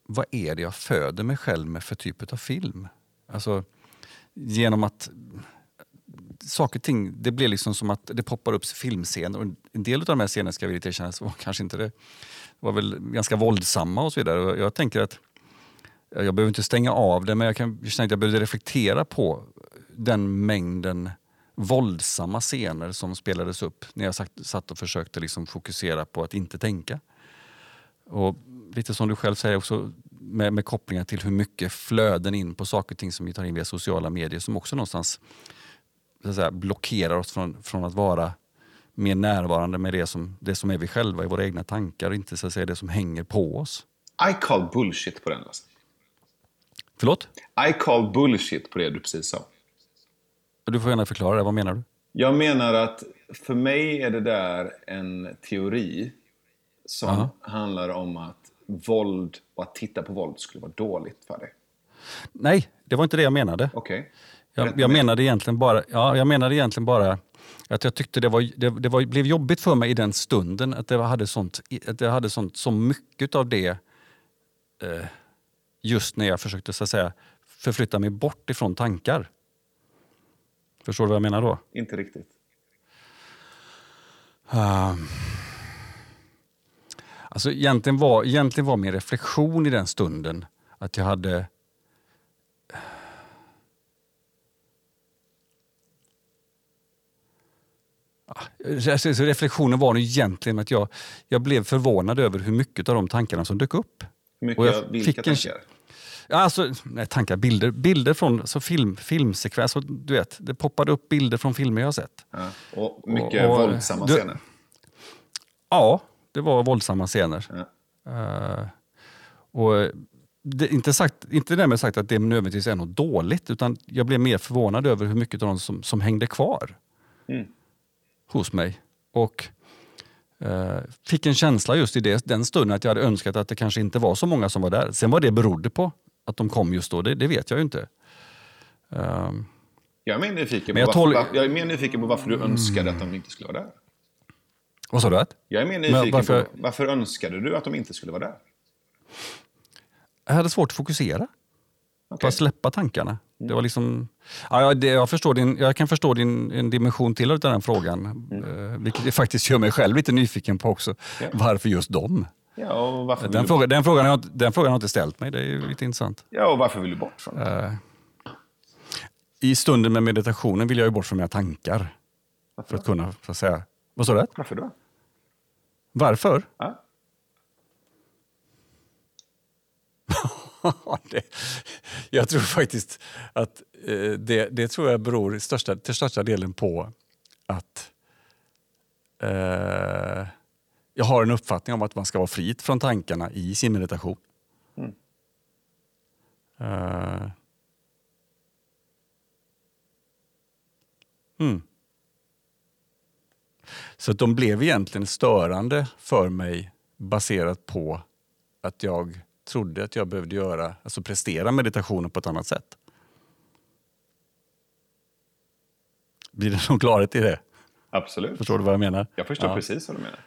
Speaker 1: vad är det jag föder mig själv med för typ av film? Alltså, genom att saker och ting, det blir liksom som att det poppar upp filmscener. Och en del av de här scenerna ska jag vilja erkänna var kanske inte det, var väl ganska våldsamma och så vidare. Jag tänker att jag behöver inte stänga av det men jag kan känna att jag behövde reflektera på den mängden våldsamma scener som spelades upp när jag satt och försökte liksom fokusera på att inte tänka. Och lite som du själv säger också med, med kopplingar till hur mycket flöden in på saker och ting som vi tar in via sociala medier som också någonstans så säga, blockerar oss från, från att vara mer närvarande med det som, det som är vi själva i våra egna tankar och inte så att säga, det som hänger på oss.
Speaker 2: I call bullshit på den. Alltså.
Speaker 1: Förlåt?
Speaker 2: I call bullshit på det du precis sa.
Speaker 1: Du får gärna förklara det. Vad menar du?
Speaker 2: Jag menar att för mig är det där en teori som Aha. handlar om att våld och att titta på våld skulle vara dåligt för dig?
Speaker 1: Nej, det var inte det jag menade.
Speaker 2: Okay.
Speaker 1: Jag, jag, menade egentligen bara, ja, jag menade egentligen bara att jag tyckte det, var, det, det var, blev jobbigt för mig i den stunden att jag hade sånt, att jag hade sånt, så mycket av det eh, just när jag försökte så säga, förflytta mig bort ifrån tankar. Förstår du vad jag menar då?
Speaker 2: Inte riktigt.
Speaker 1: Um, Alltså egentligen var, egentligen var min reflektion i den stunden att jag hade Alltså, reflektionen var egentligen att jag, jag blev förvånad över hur mycket av de tankarna som dök upp.
Speaker 2: Mycket och jag vilka fick en, tankar?
Speaker 1: Alltså, nej, tankar, bilder. Bilder från alltså film, filmsekvens. Du vet, det poppade upp bilder från filmer jag sett.
Speaker 2: Ja, och mycket och, och, våldsamma du, scener?
Speaker 1: Ja, det var våldsamma scener. Ja. Uh, och det, inte, sagt, inte därmed sagt att det nödvändigtvis är något dåligt, utan jag blev mer förvånad över hur mycket av dem som, som hängde kvar mm. Hos mig. Och Eh, fick en känsla just i det, den stunden att jag hade önskat att det kanske inte var så många som var där. Sen vad det berodde på, att de kom just då, det, det vet jag ju inte. Um,
Speaker 2: jag är mer nyfiken på, jag varför, tål... jag är mer nyfiken på varför du önskade att de inte skulle vara där.
Speaker 1: Vad sa du?
Speaker 2: Jag är mer nyfiken varför... på varför önskade du att de inte skulle vara där?
Speaker 1: Jag hade svårt att fokusera. Okay. Att släppa tankarna. Det var liksom, ja, det, jag, förstår din, jag kan förstå din en dimension till av den frågan. Mm. Eh, vilket faktiskt gör mig själv lite nyfiken på också. Ja. Varför just dem?
Speaker 2: Ja, och varför
Speaker 1: den, fråga, den, frågan har, den frågan har inte ställt mig. Det är lite intressant.
Speaker 2: Ja, och varför vill du bort från det? Uh,
Speaker 1: I stunden med meditationen vill jag ju bort från mina tankar. Varför för att kunna, för att säga... Vad sa du?
Speaker 2: Varför då?
Speaker 1: Varför? Ja. *laughs* det, jag tror faktiskt att eh, det, det tror jag beror största, till största delen på att eh, jag har en uppfattning om att man ska vara fri från tankarna i sin meditation. Mm. Uh, mm. Så de blev egentligen störande för mig baserat på att jag trodde att jag behövde göra, alltså prestera meditationen på ett annat sätt. Blir det någon klarhet i det?
Speaker 2: Absolut.
Speaker 1: Förstår du vad jag menar?
Speaker 2: Jag förstår ja. precis vad du menar.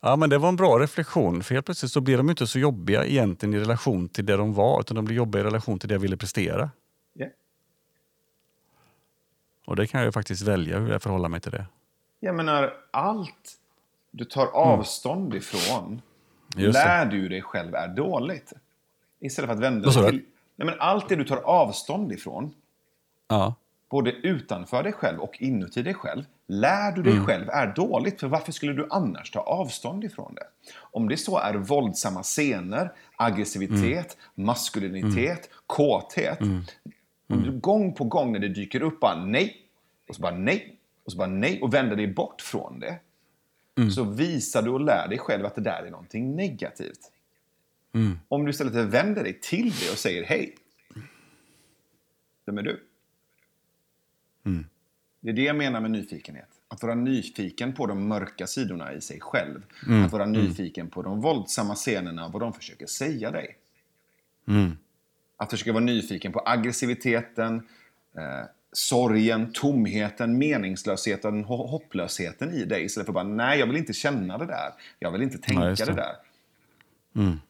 Speaker 1: Ja, men det var en bra reflektion. För helt plötsligt så blir de inte så jobbiga egentligen i relation till det de var, utan de blir jobbiga i relation till det jag ville prestera. Yeah. Och det kan jag ju faktiskt välja hur jag förhåller mig till det.
Speaker 2: Jag menar, allt du tar avstånd mm. ifrån lär du dig själv är dåligt. Istället för att vända dig till... Nej, men allt det du tar avstånd ifrån, ja. både utanför dig själv och inuti dig själv, lär du dig mm. själv är dåligt. För varför skulle du annars ta avstånd ifrån det? Om det så är våldsamma scener, aggressivitet, mm. maskulinitet, mm. kåthet. Mm. Om du gång på gång när det dyker upp bara nej, och så bara nej, och så bara nej, och vänder dig bort från det. Mm. Så visar du och lär dig själv att det där är någonting negativt. Mm. Om du istället vänder dig till det och säger hej. Vem är du? Mm. Det är det jag menar med nyfikenhet. Att vara nyfiken på de mörka sidorna i sig själv. Mm. Att vara mm. nyfiken på de våldsamma scenerna och vad de försöker säga dig. Mm. Att försöka vara nyfiken på aggressiviteten, eh, sorgen, tomheten, meningslösheten, hopplösheten i dig. Istället för bara, nej, jag vill inte känna det där. Jag vill inte tänka nej, det. det. där. Mm.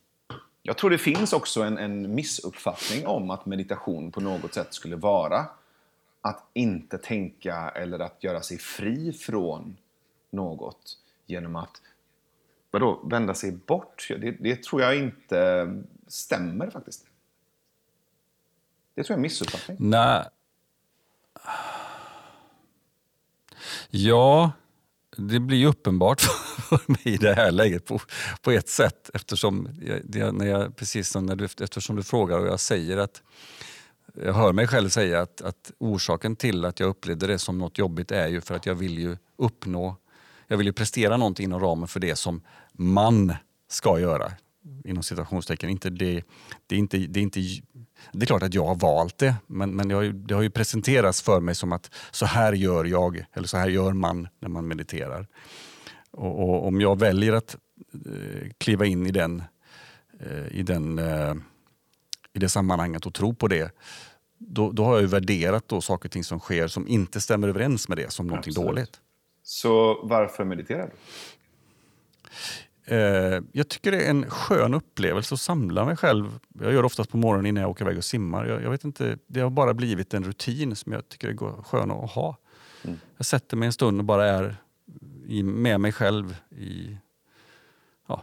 Speaker 2: Jag tror det finns också en, en missuppfattning om att meditation på något sätt skulle vara att inte tänka eller att göra sig fri från något genom att vadå, vända sig bort. Det, det tror jag inte stämmer faktiskt. Det tror jag är en missuppfattning.
Speaker 1: Nej, Ja, det blir uppenbart *laughs* för mig i det här läget på, på ett sätt eftersom, jag, när jag, precis som när du, eftersom du frågar och jag säger att jag hör mig själv säga att, att orsaken till att jag upplevde det som något jobbigt är ju för att jag vill ju uppnå, jag vill ju prestera någonting inom ramen för det som man ska göra inom citationstecken. Inte det, det, är inte, det, är inte, det är klart att jag har valt det, men, men det, har ju, det har ju presenterats för mig som att så här gör jag, eller så här gör man när man mediterar. Och, och om jag väljer att eh, kliva in i, den, eh, i, den, eh, i det sammanhanget och tro på det, då, då har jag ju värderat då saker och ting som sker som inte stämmer överens med det som någonting Absolut. dåligt.
Speaker 2: Så varför mediterar du?
Speaker 1: Eh, jag tycker det är en skön upplevelse att samla mig själv. Jag gör det oftast på morgonen innan jag åker iväg och simmar. Jag, jag, vet inte, det har bara blivit en rutin som jag tycker är skön att ha. Mm. Jag sätter mig en stund och bara är i, med mig själv i, ja,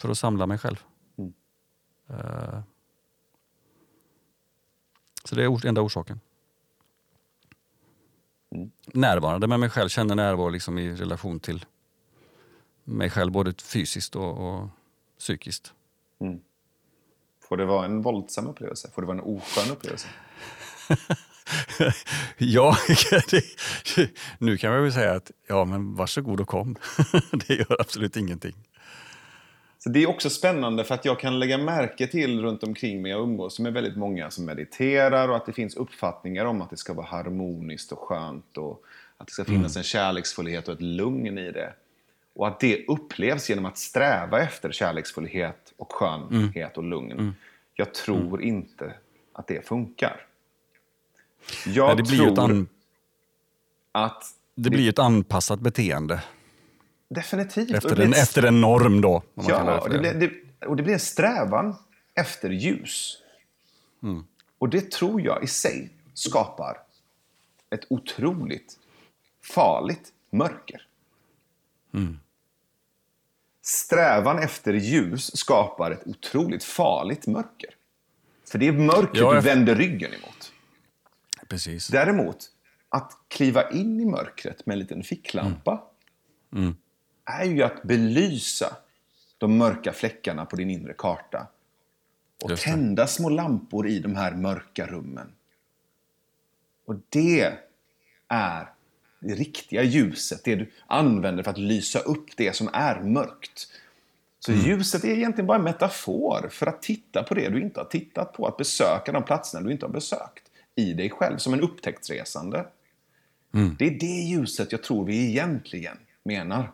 Speaker 1: för att samla mig själv. Mm. Uh, så det är enda orsaken. Mm. Närvarande med mig själv, känner närvaro liksom i relation till mig själv både fysiskt och, och psykiskt. Mm.
Speaker 2: Får det vara en våldsam upplevelse? Får det vara en oskön upplevelse? *laughs*
Speaker 1: ja, *laughs* nu kan man väl säga att ja, men varsågod och kom. *laughs* det gör absolut ingenting.
Speaker 2: Så Det är också spännande för att jag kan lägga märke till runt omkring mig, jag umgås med väldigt många som mediterar och att det finns uppfattningar om att det ska vara harmoniskt och skönt och att det ska finnas mm. en kärleksfullhet och ett lugn i det. Och att det upplevs genom att sträva efter kärleksfullhet och skönhet och lugn.
Speaker 1: Mm.
Speaker 2: Jag tror inte att det funkar. Jag
Speaker 1: Nej, det
Speaker 2: tror
Speaker 1: ett, an,
Speaker 2: att
Speaker 1: det blir ett anpassat beteende
Speaker 2: definitivt...
Speaker 1: efter en,
Speaker 2: ett-
Speaker 1: efter en norm då.
Speaker 2: Ja,
Speaker 1: det,
Speaker 2: det. blir, det, och det blir en strävan efter ljus.
Speaker 1: Mm.
Speaker 2: Och det tror jag i sig skapar ett otroligt farligt mörker.
Speaker 1: Mm.
Speaker 2: Strävan efter ljus skapar ett otroligt farligt mörker. För det är mörker
Speaker 1: Ja,
Speaker 2: du vänder ryggen emot.
Speaker 1: Precis.
Speaker 2: Däremot, att kliva in i mörkret med en liten ficklampa
Speaker 1: Mm.
Speaker 2: är ju att belysa de mörka fläckarna på din inre karta. Och tända små lampor i de här mörka rummen. Och det är det riktiga ljuset, det du använder för att lysa upp det som är mörkt. Så
Speaker 1: Mm.
Speaker 2: ljuset är egentligen bara en metafor för att titta på det du inte har tittat på, att besöka de platserna du inte har besökt i dig själv, som en upptäcktsresande.
Speaker 1: Mm.
Speaker 2: Det är det ljuset jag tror vi egentligen menar.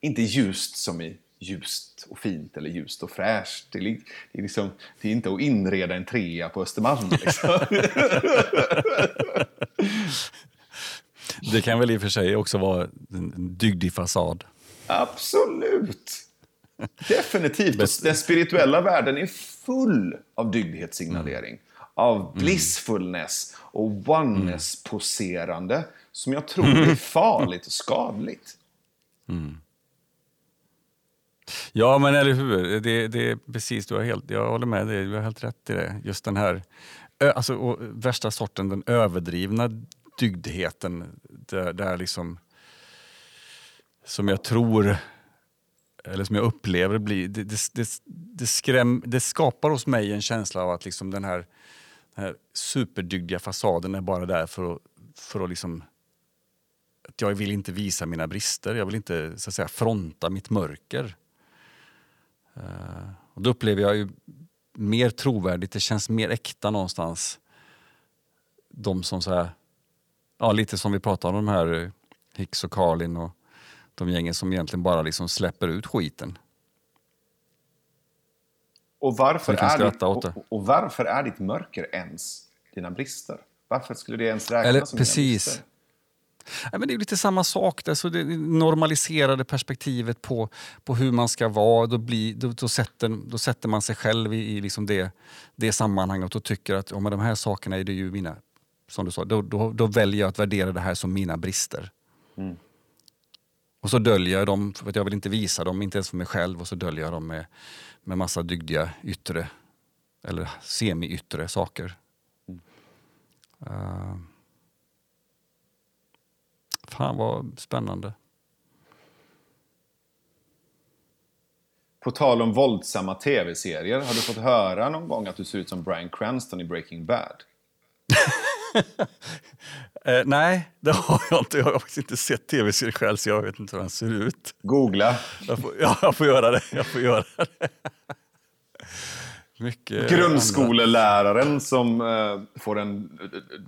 Speaker 2: Inte ljust som i ljust och fint eller ljust och fräscht. Det är, det är, liksom, det är inte att inreda en trea på Östermalm. Liksom. *laughs*
Speaker 1: Det kan väl i och för sig också vara en dygdig fasad.
Speaker 2: Absolut! *laughs* Definitivt. Den spirituella världen är full av dygdighetssignalering. Av blissfulness och oneness-poserande som jag tror är farligt och skadligt.
Speaker 1: Ja, men eller hur. Det, det är precis, du har helt, jag håller med dig, du har helt rätt i det. Just den här, alltså, värsta sorten, den överdrivna dygdheten, Där, där liksom, som jag tror, eller som jag upplever blir, det, det, det, det, skräm, det skapar hos mig en känsla av att liksom den, här, den här superdygdiga fasaden är bara där för att, för att liksom att jag vill inte visa mina brister, jag vill inte så att säga, fronta mitt mörker. Uh, och då upplever jag ju mer trovärdigt, det känns mer äkta någonstans. De som så här, ja lite som vi pratade om de här eh, Hicks och Carlin och de gängen som egentligen bara liksom släpper ut skiten.
Speaker 2: Och varför, är ditt, och, och varför är ditt mörker ens dina brister? Varför skulle det ens räknas
Speaker 1: Eller
Speaker 2: som
Speaker 1: precis.
Speaker 2: dina brister?
Speaker 1: Nej, men det är lite samma sak. Alltså det normaliserade perspektivet på, på hur man ska vara. Då, blir, då, då, sätter, då sätter man sig själv i, i liksom det, det sammanhanget och tycker att ja, men de här sakerna är det ju mina... Som du sa, då, då, då väljer jag att värdera det här som mina brister.
Speaker 2: Mm.
Speaker 1: Och så döljer jag dem, för att jag vill inte visa dem, inte ens för mig själv. Och så döljer jag dem med, med massa dygdiga yttre, eller semi-yttre saker. Uh, fan vad spännande.
Speaker 2: På tal om våldsamma tv-serier, har du fått höra någon gång att du ser ut som Bryan Cranston i Breaking Bad? *laughs* *laughs*
Speaker 1: Eh, nej, det har jag inte. Jag har faktiskt inte sett tv-serier själv så jag vet inte hur han ser ut.
Speaker 2: Googla.
Speaker 1: Jag får, ja, jag får göra det. Jag får göra det. *laughs* Mycket
Speaker 2: Grundskoleläraren som eh, får en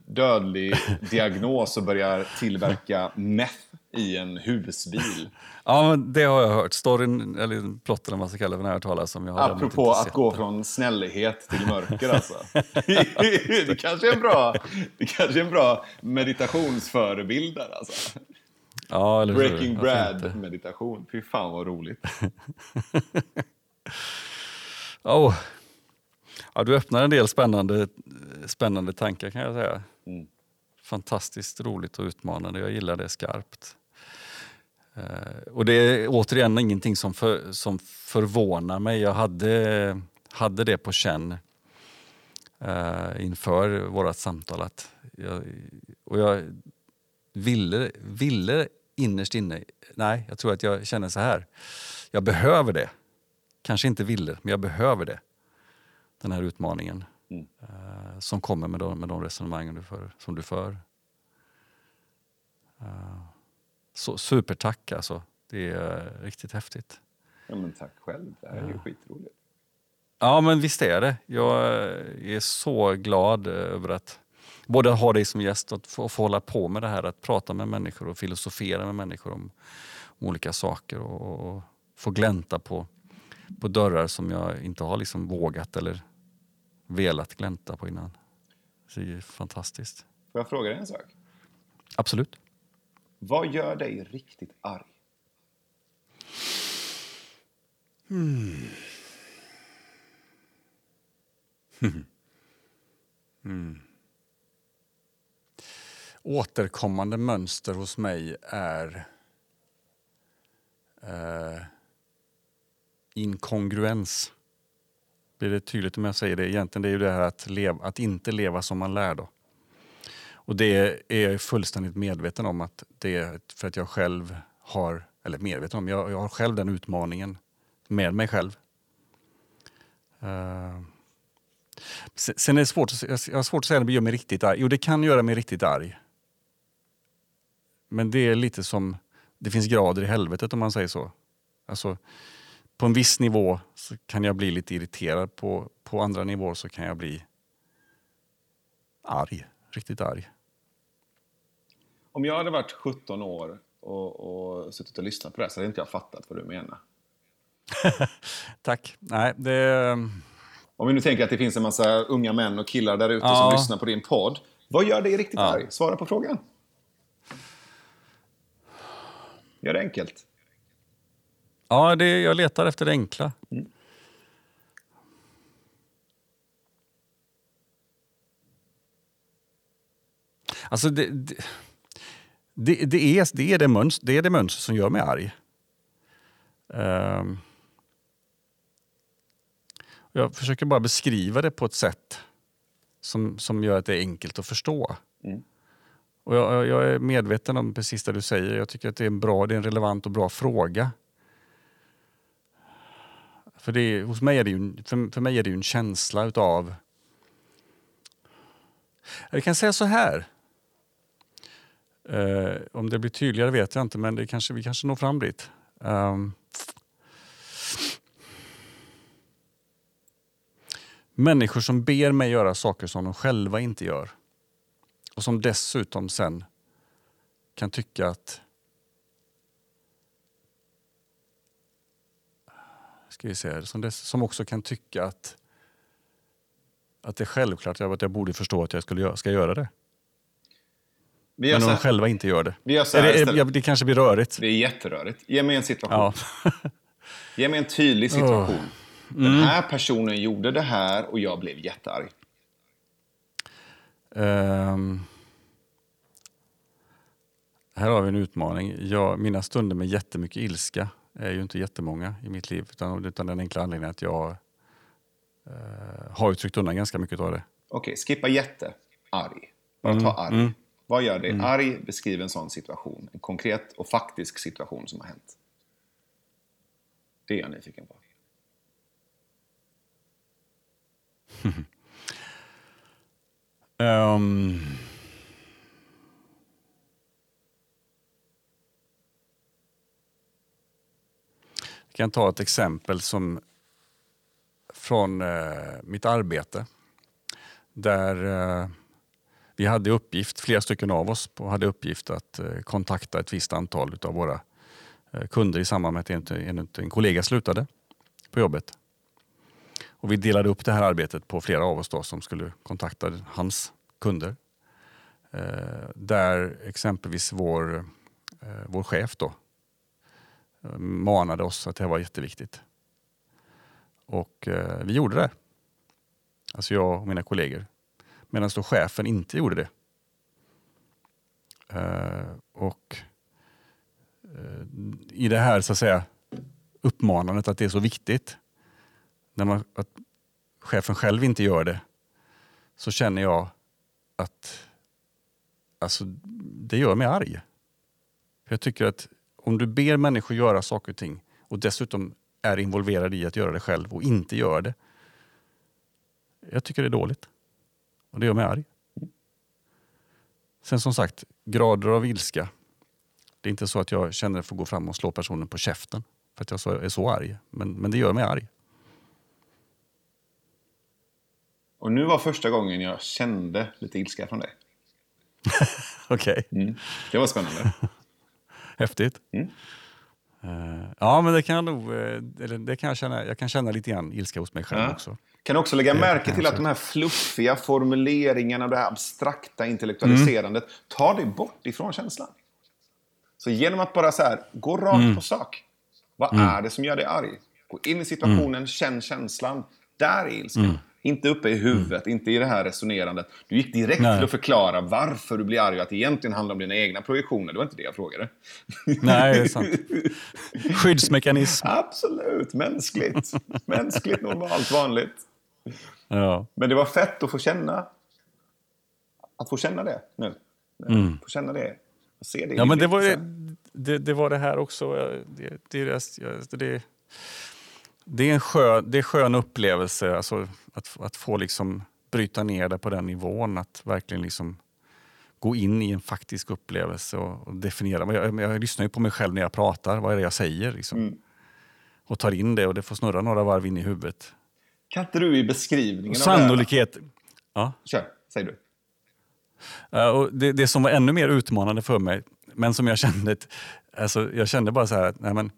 Speaker 2: dödlig diagnos och börjar tillverka meth i en husbil. *laughs*
Speaker 1: Ja, men det har jag hört. Storyn, eller plotten om man ska kalla den här talas om. Jag har
Speaker 2: Apropå att gå från snällhet till mörker alltså. *laughs* *laughs* det kanske är en bra, det kanske är en bra meditationsförebild där alltså.
Speaker 1: Ja?
Speaker 2: Breaking
Speaker 1: Varför inte?
Speaker 2: Brad meditation. Fy fan vad roligt.
Speaker 1: Oh. Ja, du öppnar en del spännande, spännande tankar kan jag säga.
Speaker 2: Mm.
Speaker 1: Fantastiskt roligt och utmanande. Jag gillar det skarpt. Eh, och det är återigen ingenting som, för, som förvånar mig. Jag hade, hade det på känn eh, inför vårt samtal. Att jag, och jag ville, ville innerst inne, nej, jag tror att jag känner så här. Jag behöver det. Kanske inte ville, men jag behöver det. Den här utmaningen
Speaker 2: Mm.
Speaker 1: eh, som kommer med de, med de resonemangen du för, som du för. Eh, så, supertack alltså. Det är eh, riktigt häftigt.
Speaker 2: Ja, men tack själv. Det här är ju skitroligt.
Speaker 1: Ja, men visst är det. Jag är så glad över att både ha dig som gäst och få, få hålla på med det här att prata med människor och filosofera med människor om, om olika saker och, och få glänta på, på dörrar som jag inte har liksom vågat eller velat glänta på innan. Så det är fantastiskt.
Speaker 2: Får jag fråga dig en sak?
Speaker 1: Absolut.
Speaker 2: Vad gör dig riktigt arg?
Speaker 1: Hmm. *laughs* Mm. Återkommande mönster hos mig är eh, inkongruens. Blir det tydligt om jag säger det? Egentligen det är ju det här att, leva, att inte leva som man lär. Då. Och det är jag fullständigt medveten om att det är för att jag själv har, eller medveten om, jag, jag har själv den utmaningen med mig själv. Uh, sen är det svårt, jag har svårt att säga att det gör mig riktigt arg. Jo, det kan göra mig riktigt arg. Men det är lite som, det finns grader i helvetet om man säger så. Alltså, på en viss nivå så kan jag bli lite irriterad, på, på andra nivåer så kan jag bli arg, riktigt arg.
Speaker 2: Om jag hade varit 17 år och, och suttit och lyssnat på det så hade inte jag fattat vad du menar. *laughs*
Speaker 1: Tack. Nej, det...
Speaker 2: Om vi nu tänker att det finns en massa unga män och killar där ute ja. som lyssnar på din podd. Vad gör dig riktigt ja. arg? Svara på frågan. Gör det enkelt.
Speaker 1: Ja, det, jag letar efter det enkla. Mm. Alltså det, det, det, det, är, det, är det, mönster, det är det mönster som gör mig arg. Um, jag försöker bara beskriva det på ett sätt som, som gör att det är enkelt att förstå. Mm. Och jag, jag, är medveten om precis det du säger. Jag tycker att det är en bra, det är en relevant och bra fråga. För, det, hos mig är det ju, för, för mig är det ju en känsla utav... Jag kan säga så här. Uh, om det blir tydligare vet jag inte, men det kanske, vi kanske når fram dit. Um, människor som ber mig göra saker som de själva inte gör. Och som dessutom sen kan tycka att ska vi säga, som, dess, som också kan tycka att, att det är självklart att jag borde förstå att jag skulle, ska göra det. Men om de själva inte gör det.
Speaker 2: Vi gör så
Speaker 1: här det, det kanske blir rörigt.
Speaker 2: Det är jätterörigt. Ge mig en situation. Ja. Ge mig en tydlig situation. Oh. Mm. Den här personen gjorde det här och jag blev jättearg. Um,
Speaker 1: här har vi en utmaning. Jag, mina stunder med jättemycket ilska är ju inte jättemånga i mitt liv. Utan, utan den enkla anledningen att jag uh, har tryckt undan ganska mycket av det.
Speaker 2: Okej, okay, skippa jätte. Arg. Bara mm, ta arg. Mm. Vad gör dig mm. arg? Beskriv en sån situation. En konkret och faktisk situation som har hänt. Det är jag nyfiken på. um... *laughs*
Speaker 1: kan ta ett exempel som från eh, mitt arbete. Där eh, vi hade uppgift, flera stycken av oss hade uppgift att eh, kontakta ett visst antal av våra eh, kunder i samband med att en, en, en kollega slutade på jobbet. Och vi delade upp det här arbetet på flera av oss då, som skulle kontakta hans kunder. Eh, där exempelvis vår, eh, vår chef då, manade oss att det här var jätteviktigt. Och eh, vi gjorde det. Alltså jag och mina kollegor. Medan då chefen inte gjorde det. Eh, och eh, i det här så att säga uppmanandet att det är så viktigt när man, att chefen själv inte gör det, så känner jag att alltså, det gör mig arg. För jag tycker att om du ber människor göra saker och ting och dessutom är involverad i att göra det själv och inte gör det. Jag tycker det är dåligt. Och det gör mig arg. Sen som sagt, grader av ilska. Det är inte så att jag känner att gå fram och slå personen på käften för att jag är så arg. Men, men det gör mig arg.
Speaker 2: Och nu var första gången jag kände lite ilska från dig. *laughs*
Speaker 1: Okej.
Speaker 2: Okay. Mm. Det var spännande.
Speaker 1: Häftigt. Mm. Uh, ja, men det kan jag nog, eller det kan jag känna, jag kan känna lite grann ilska hos mig själv ja. också.
Speaker 2: Kan också lägga det märke till att de här fluffiga formuleringarna, det här abstrakta intellektualiserandet, mm. tar det bort ifrån känslan. Så genom att bara så här, gå rakt mm. på sak. Vad mm. är det som gör dig arg? Gå in i situationen, mm. känn känslan. Där är ilskan. Inte uppe i huvudet, mm. inte i det här resonerandet. Du gick direkt Nej. till att förklara varför du blir arg och att det egentligen handlar om dina egna projektioner. Det var inte det jag frågade.
Speaker 1: Nej, det är sant. *laughs* Skyddsmekanism.
Speaker 2: Absolut, mänskligt. mänskligt, normalt, vanligt. Ja. Men det var fett att få känna att få känna det nu. Mm. Få känna det. Se det
Speaker 1: ja, men det var det, det, det, var det här också. Det, det, det, det är en skön, det är skön upplevelse alltså, att, att få liksom bryta ner det på den nivån. Att verkligen liksom gå in i en faktisk upplevelse och, och definiera. Jag, jag, lyssnar ju på mig själv när jag pratar. Vad är det jag säger? Liksom. Mm. Och tar in det och det får snurra några varv in i huvudet.
Speaker 2: Kan inte du i beskrivningen
Speaker 1: Sannolikhet. av det
Speaker 2: Ja. Kör, säg du.
Speaker 1: Uh, och det, det som var ännu mer utmanande för mig, men som jag kände, alltså, jag kände bara så här, nej men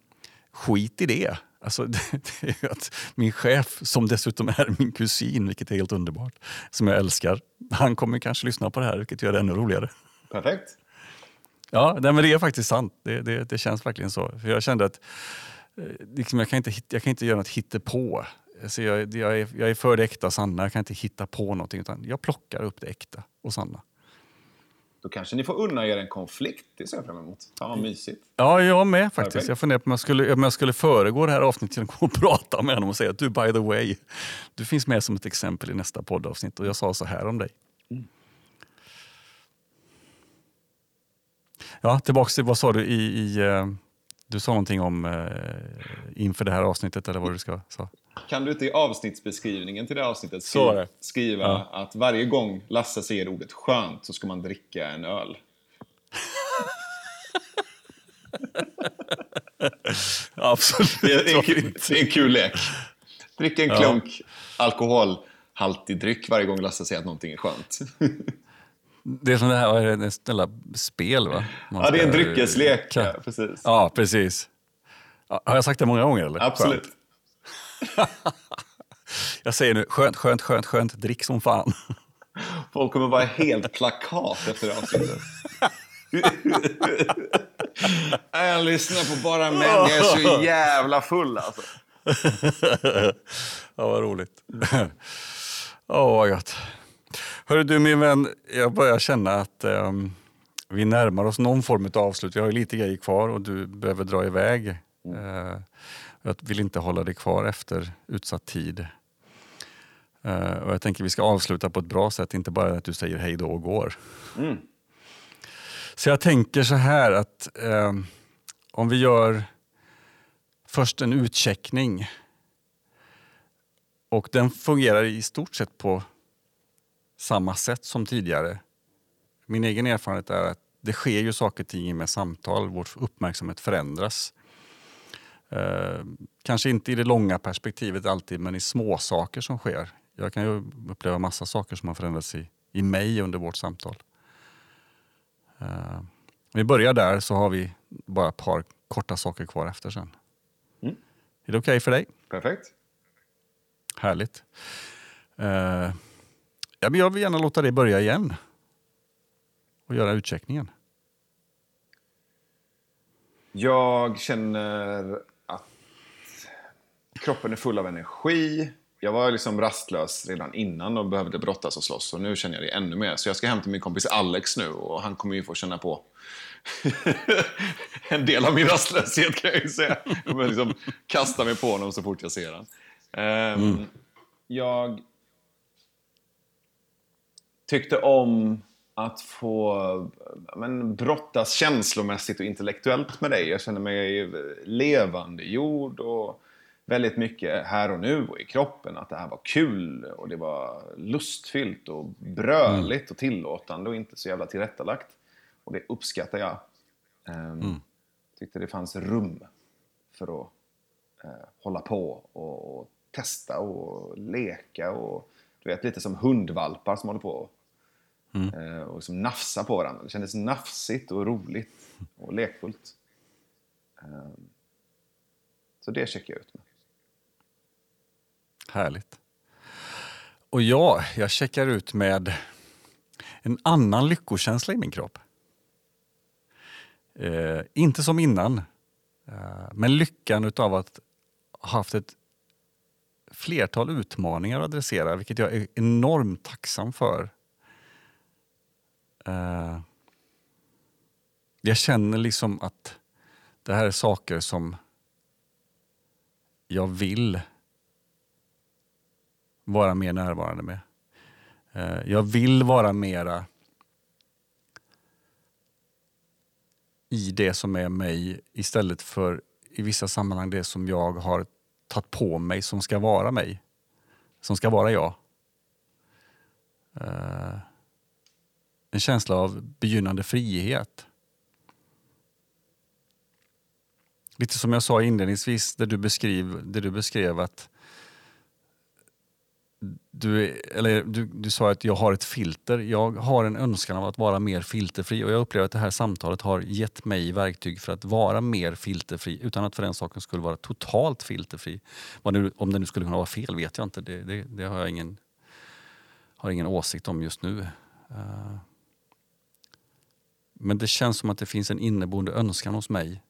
Speaker 1: skit i det. Alltså, *laughs* det, det, är att min chef, som dessutom är min kusin, vilket är helt underbart, som jag älskar, han kommer kanske lyssna på det här, vilket gör det ännu roligare.
Speaker 2: Perfekt.
Speaker 1: Ja, nej, men det är faktiskt sant. Det, det, det känns verkligen så. För jag kände att eh, liksom, jag, kan inte, jag kan inte göra något hittepå. Alltså jag, jag, är, jag är för det äkta och sanna, jag kan inte hitta på någonting. Utan jag plockar upp det äkta och sanna.
Speaker 2: Då kanske ni får unna er en konflikt. Det ser jag fram emot. Fan vad mysigt.
Speaker 1: Ja, jag med faktiskt. Perfekt. Jag funderar på om jag, skulle, om jag skulle föregå det här avsnittet genom att *laughs* prata med honom och säga att du, by the way, du finns med som ett exempel i nästa poddavsnitt och jag sa så här om dig. Mm. Ja, tillbaks till vad sa du i, i uh, du sa någonting om uh, inför det här avsnittet eller vad du ska sa.
Speaker 2: Kan du inte i avsnittsbeskrivningen till det avsnittet skriva, skriva ja. att varje gång Lasse säger ordet skönt så ska man dricka en öl? *laughs*
Speaker 1: Absolut.
Speaker 2: Det är, en, kul, det är en kul lek. Dricka en klunk ja. alkoholhaltig dryck varje gång Lasse säger att någonting är skönt. *laughs*
Speaker 1: Det är som det här, vad är det, ställa spel va?
Speaker 2: Man ja, det är en dryckeslek. Ja, precis.
Speaker 1: Ja, precis. Har jag sagt det många gånger? Eller?
Speaker 2: Absolut. Skönt. *laughs*
Speaker 1: Jag säger nu, skönt, skönt, skönt, skönt, drick som fan. *laughs*
Speaker 2: Folk kommer vara helt plakat efter avsnittet. *laughs* jag lyssnar på bara män, jag är så jävla full alltså.
Speaker 1: ja, vad roligt. Åh, oh, vad gott. Hörru du min vän, jag börjar känna att um, vi närmar oss någon form av avslut. Jag har lite grejer kvar och du behöver dra iväg. Mm. Uh, jag vill inte hålla dig kvar efter utsatt tid. Uh, och jag tänker vi ska avsluta på ett bra sätt, inte bara att du säger hej då och går. Mm. Så jag tänker så här att uh, om vi gör först en utcheckning och den fungerar i stort sett på samma sätt som tidigare. Min egen erfarenhet är att det sker ju saker och ting med samtal, vår uppmärksamhet förändras. Eh, kanske inte i det långa perspektivet alltid, men i små saker som sker. Jag kan ju uppleva massa saker som har förändrats i, i mig under vårt samtal. Eh, vi börjar där så har vi bara ett par korta saker kvar efter sen. Mm. Är det okej okay för dig?
Speaker 2: Perfekt.
Speaker 1: Härligt. Eh, ja, men jag vill gärna låta dig börja igen och göra utcheckningen.
Speaker 2: Jag känner kroppen är full av energi. Jag var liksom rastlös redan innan och behövde brottas och slåss. Och nu känner jag det ännu mer. Så jag ska hem till min kompis Alex nu och han kommer ju få känna på *laughs* en del av min rastlöshet kan jag ju säga. Jag kommer liksom kasta mig på honom så fort jag ser honom. Um, mm. Jag tyckte om att få men, brottas känslomässigt och intellektuellt med dig. Jag känner mig levande jord och väldigt mycket här och nu och i kroppen. Att det här var kul och det var lustfyllt och bröligt och tillåtande och inte så jävla tillrättalagt. Och det uppskattar jag. Um, mm. Tyckte det fanns rum för att uh, hålla på och, och, testa och leka och du vet lite som hundvalpar som håller på mm. uh, och som nafsar på varandra. Det kändes nafsigt och roligt och lekfullt. Um, Så det checkar jag ut med.
Speaker 1: Härligt. Och ja, jag checkar ut med en annan lyckokänsla i min kropp. Eh, inte som innan, eh, men lyckan av att ha haft ett flertal utmaningar att adressera, vilket jag är enormt tacksam för. Eh, jag känner liksom att det här är saker som jag vill vara mer närvarande med. Eh, jag vill vara mera i det som är mig istället för i vissa sammanhang det som jag har tagit på mig som ska vara mig. Som ska vara jag. Eh, en känsla av begynnande frihet. Lite som jag sa inledningsvis, där du beskrev, där du beskrev att du, eller du, du sa att jag har ett filter. Jag har en önskan av att vara mer filterfri och jag upplever att det här samtalet har gett mig verktyg för att vara mer filterfri utan att för den saken skulle vara totalt filterfri. om det nu skulle kunna vara fel vet jag inte. Det, det, det har jag ingen, har ingen åsikt om just nu. Uh, men det känns som att det finns en inneboende önskan hos mig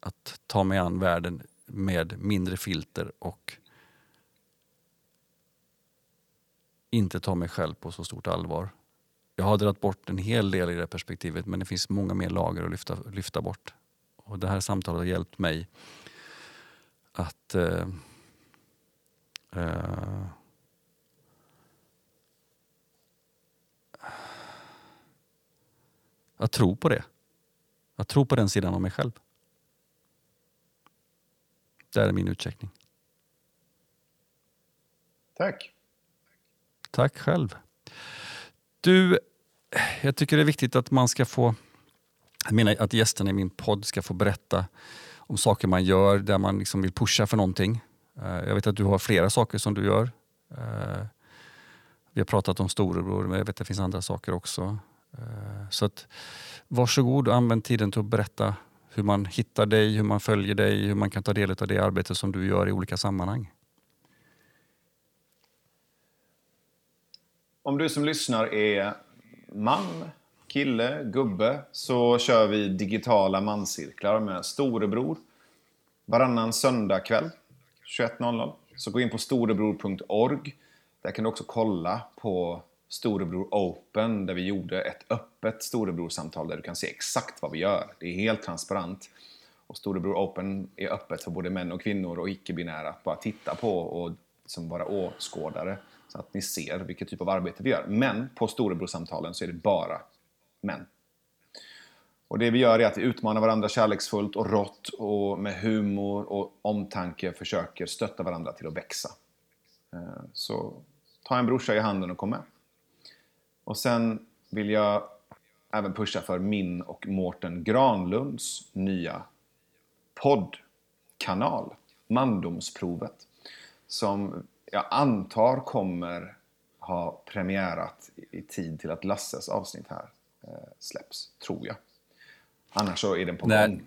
Speaker 1: att ta mig an världen med mindre filter och inte ta mig själv på så stort allvar. Jag har dragit bort en hel del i det perspektivet men det finns många mer lager att lyfta, lyfta bort. Och Det här samtalet har hjälpt mig att eh, eh, att tro på det. Att tro på den sidan av mig själv. Det är min utcheckning.
Speaker 2: Tack.
Speaker 1: Tack själv. Du, jag tycker det är viktigt att man ska få, jag menar att gästerna i min podd ska få berätta om saker man gör där man liksom vill pusha för någonting. Eh, jag vet att du har flera saker som du gör. Eh, vi har pratat om storebror, men jag vet att det finns andra saker också. Eh, så att, varsågod och använd tiden till att berätta hur man hittar dig, hur man följer dig, hur man kan ta del av det arbete som du gör i olika sammanhang.
Speaker 2: Om du som lyssnar är man, kille, gubbe så kör vi digitala manscirklar med storebror varannan söndagkväll 21.00. Så gå in på storebror.org. Där kan du också kolla på Storebror Open där vi gjorde ett öppet storebrorsamtal där du kan se exakt vad vi gör. Det är helt transparent. Och Storebror Open är öppet för både män och kvinnor och icke-binära att bara titta på och liksom vara åskådare. Så att ni ser vilket typ av arbete vi gör. Men på storebrorsamtalen så är det bara män. Och det vi gör är att vi utmanar varandra kärleksfullt och rått och med humor och omtanke försöker stötta varandra till att växa. Eh, så ta en brorsa i handen och kom med. Och sen vill jag även pusha för min och Mårten Granlunds nya poddkanal, Mandomsprovet. Som jag antar kommer ha premiärat i tid till att Lasses avsnitt här eh, släpps, tror jag. Annars så är den på när, gång.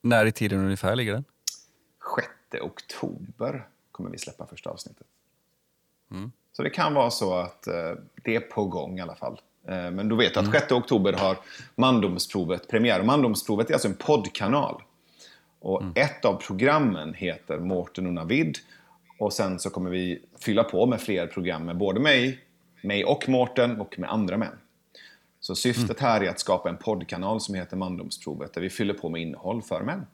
Speaker 1: När i tiden ungefär ligger den?
Speaker 2: 6 oktober kommer vi släppa första avsnittet. Mm. Så det kan vara så att eh, det är på gång i alla fall. Eh, men du vet att 6 mm. oktober har Mandomsprovet premiär. Och Mandomsprovet är alltså en poddkanal. Och mm. ett av programmen heter Mårten och Navid. Och sen så kommer vi fylla på med fler program med både mig, mig och Mårten och med andra män. Så syftet mm. här är att skapa en poddkanal som heter Mandomsprovet där vi fyller på med innehåll för män.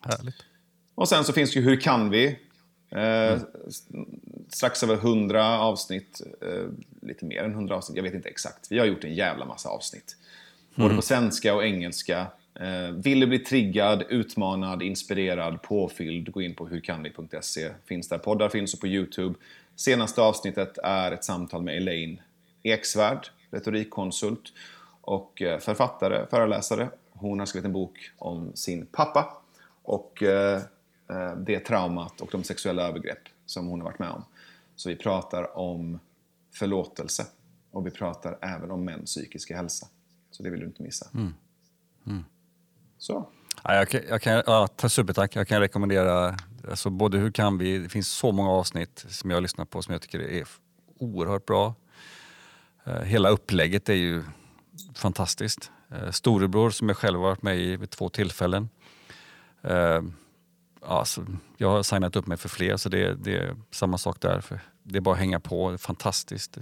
Speaker 1: Härligt.
Speaker 2: Och sen så finns ju Hur kan vi? Eh, mm. Strax över 100 avsnitt, eh, lite mer än 100 avsnitt, jag vet inte exakt. Vi har gjort en jävla massa avsnitt. Både mm. på svenska och engelska. Eh, vill du bli triggad, utmanad, inspirerad, påfylld, gå in på hurkanvi.se. Finns där poddar finns och på Youtube. Senaste avsnittet är ett samtal med Elaine Eksvärd, retorikkonsult och eh, författare, föreläsare. Hon har skrivit en bok om sin pappa och eh, det traumat och de sexuella övergrepp som hon har varit med om. Så vi pratar om förlåtelse och vi pratar även om mäns psykiska hälsa. Så det vill du inte missa. Mm. Mm. Så.
Speaker 1: Ja, jag, kan- jag kan, ja, supertack. Jag kan rekommendera alltså, både Hur kan vi? Det finns så många avsnitt som jag har lyssnat på som jag tycker är oerhört bra. Eh, hela upplägget är ju fantastiskt. Eh, storebror som jag själv har varit med i vid två tillfällen. Alltså, jag har signat upp mig för fler så det, det är samma sak där. För det är bara att hänga på, det är fantastiskt.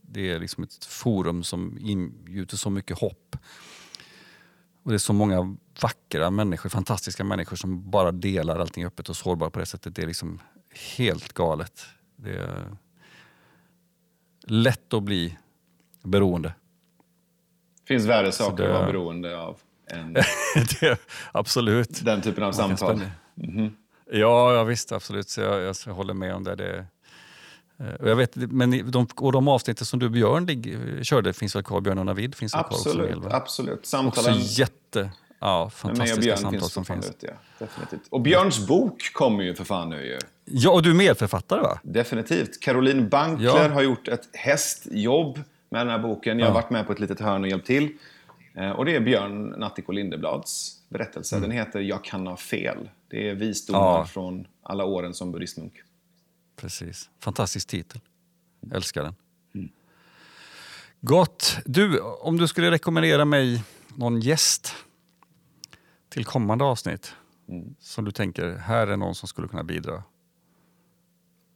Speaker 1: Det är liksom ett forum som ingjuter så mycket hopp. Och det är så många vackra människor, fantastiska människor som bara delar allting öppet och sårbart på det sättet. Det är liksom helt galet. Det är lätt att bli beroende.
Speaker 2: finns värre saker
Speaker 1: det-
Speaker 2: att vara beroende av än *laughs*
Speaker 1: det, absolut.
Speaker 2: den typen av samtal.
Speaker 1: spänna- Ja, ja, visst, absolut. Så jag, jag, håller med om det. det eh, och jag vet, men de, och de avsnitten som du Björn körde, finns väl kvar? Björn och Navid finns väl kvar också?
Speaker 2: Absolut, absolut.
Speaker 1: Också
Speaker 2: Samtalen
Speaker 1: jätte, ja, fantastiska samtal som finns.
Speaker 2: ute. Ja. Definitivt. Och Björns bok kommer ju för fan nu ju.
Speaker 1: Ja, och du är medförfattare va?
Speaker 2: Definitivt. Caroline Bankler
Speaker 1: Ja.
Speaker 2: har gjort ett hästjobb med den här boken. Jag har
Speaker 1: Ja.
Speaker 2: varit med på ett litet hörn och hjälpt till. Eh, Och det är Björn Natthiko Lindeblads berättelse. Den heter Jag kan ha fel. Det är visdomar
Speaker 1: Mm.
Speaker 2: Från alla åren som buddhistmunk.
Speaker 1: Precis. Fantastisk titel. Älskar den.
Speaker 2: Mm.
Speaker 1: Gott. Du, om du skulle rekommendera mig någon gäst till kommande avsnitt
Speaker 2: Mm.
Speaker 1: som du tänker, här är någon som skulle kunna bidra.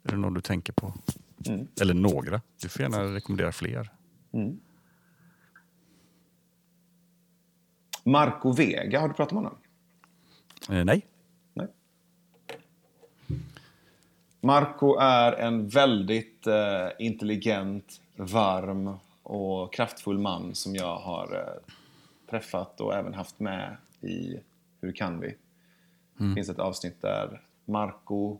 Speaker 1: Är det någon du tänker på?
Speaker 2: Mm.
Speaker 1: Eller några. Du får gärna rekommendera fler.
Speaker 2: Marco Vega, har du pratat med honom?
Speaker 1: Eh, nej?
Speaker 2: Nej. Marco är en väldigt eh, intelligent, varm och kraftfull man som jag har eh, träffat och även haft med i Hur kan vi? Det finns ett avsnitt där Marco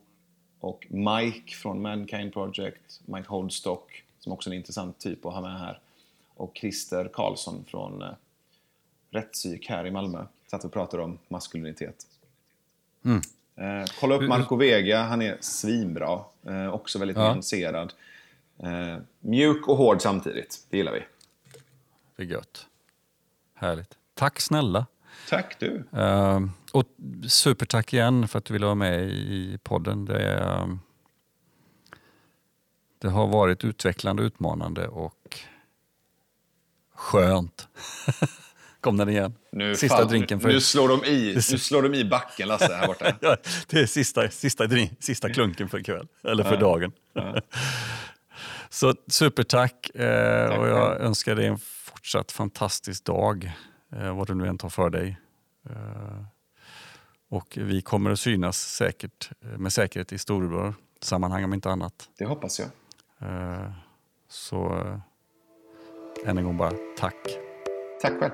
Speaker 2: och Mike från Mankind Project, Mike Holdstock, som också är en intressant typ att ha med här, och Christer Karlsson från eh, Rättspsyk här i Malmö satt och pratade om maskulinitet. Eh, kolla upp Marco Vega, han är svinbra. Eh, också väldigt
Speaker 1: Ja.
Speaker 2: nyanserad. Eh, mjuk och hård samtidigt, det gillar vi.
Speaker 1: Det är gött. Härligt. Tack snälla.
Speaker 2: Tack du!
Speaker 1: Eh, och supertack igen för att du ville vara med i podden. Det, är, det har varit utvecklande, utmanande och skönt. *laughs* Kom den igen.
Speaker 2: Nu,
Speaker 1: sista
Speaker 2: fan,
Speaker 1: drinken för...
Speaker 2: nu, slår de i, *laughs* nu slår de i backen, Lasse, här borta. *laughs*
Speaker 1: Ja, det är sista, sista, drink, sista klunken för ikväll, eller för dagen. Så supertack eh,
Speaker 2: Tack
Speaker 1: och jag önskar dig en fortsatt fantastisk dag, eh, vad du nu än tar för dig. Eh, och vi kommer att synas säkert, eh, med säkerhet i storebror sammanhang om inte annat.
Speaker 2: Det hoppas jag.
Speaker 1: Eh, så eh, än en gång bara tack.
Speaker 2: Tack själv.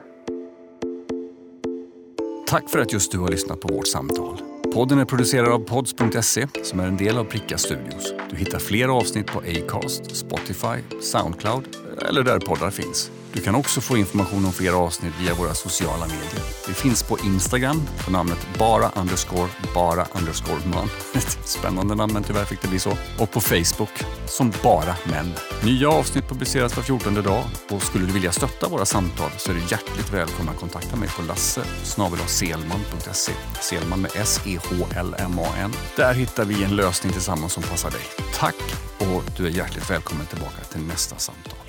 Speaker 1: Tack för att just du har lyssnat på vårt samtal. Podden är producerad av pods.se som är en del av Pricka Studios. Du hittar fler avsnitt på Acast, Spotify, Soundcloud eller där poddar finns. Du kan också få information om fler avsnitt via våra sociala medier. Vi finns på Instagram på namnet bara underscore bara underscore man. Ett *laughs* spännande namn men tyvärr fick det bli så. Och på Facebook som bara män. Nya avsnitt publiceras var 14 dag och skulle du vilja stötta våra samtal så är du hjärtligt välkommen att kontakta mig på lasse selman.se. Selman med S-E-H-L-M-A-N. Där hittar vi en lösning tillsammans som passar dig. Tack och du är hjärtligt välkommen tillbaka till nästa samtal.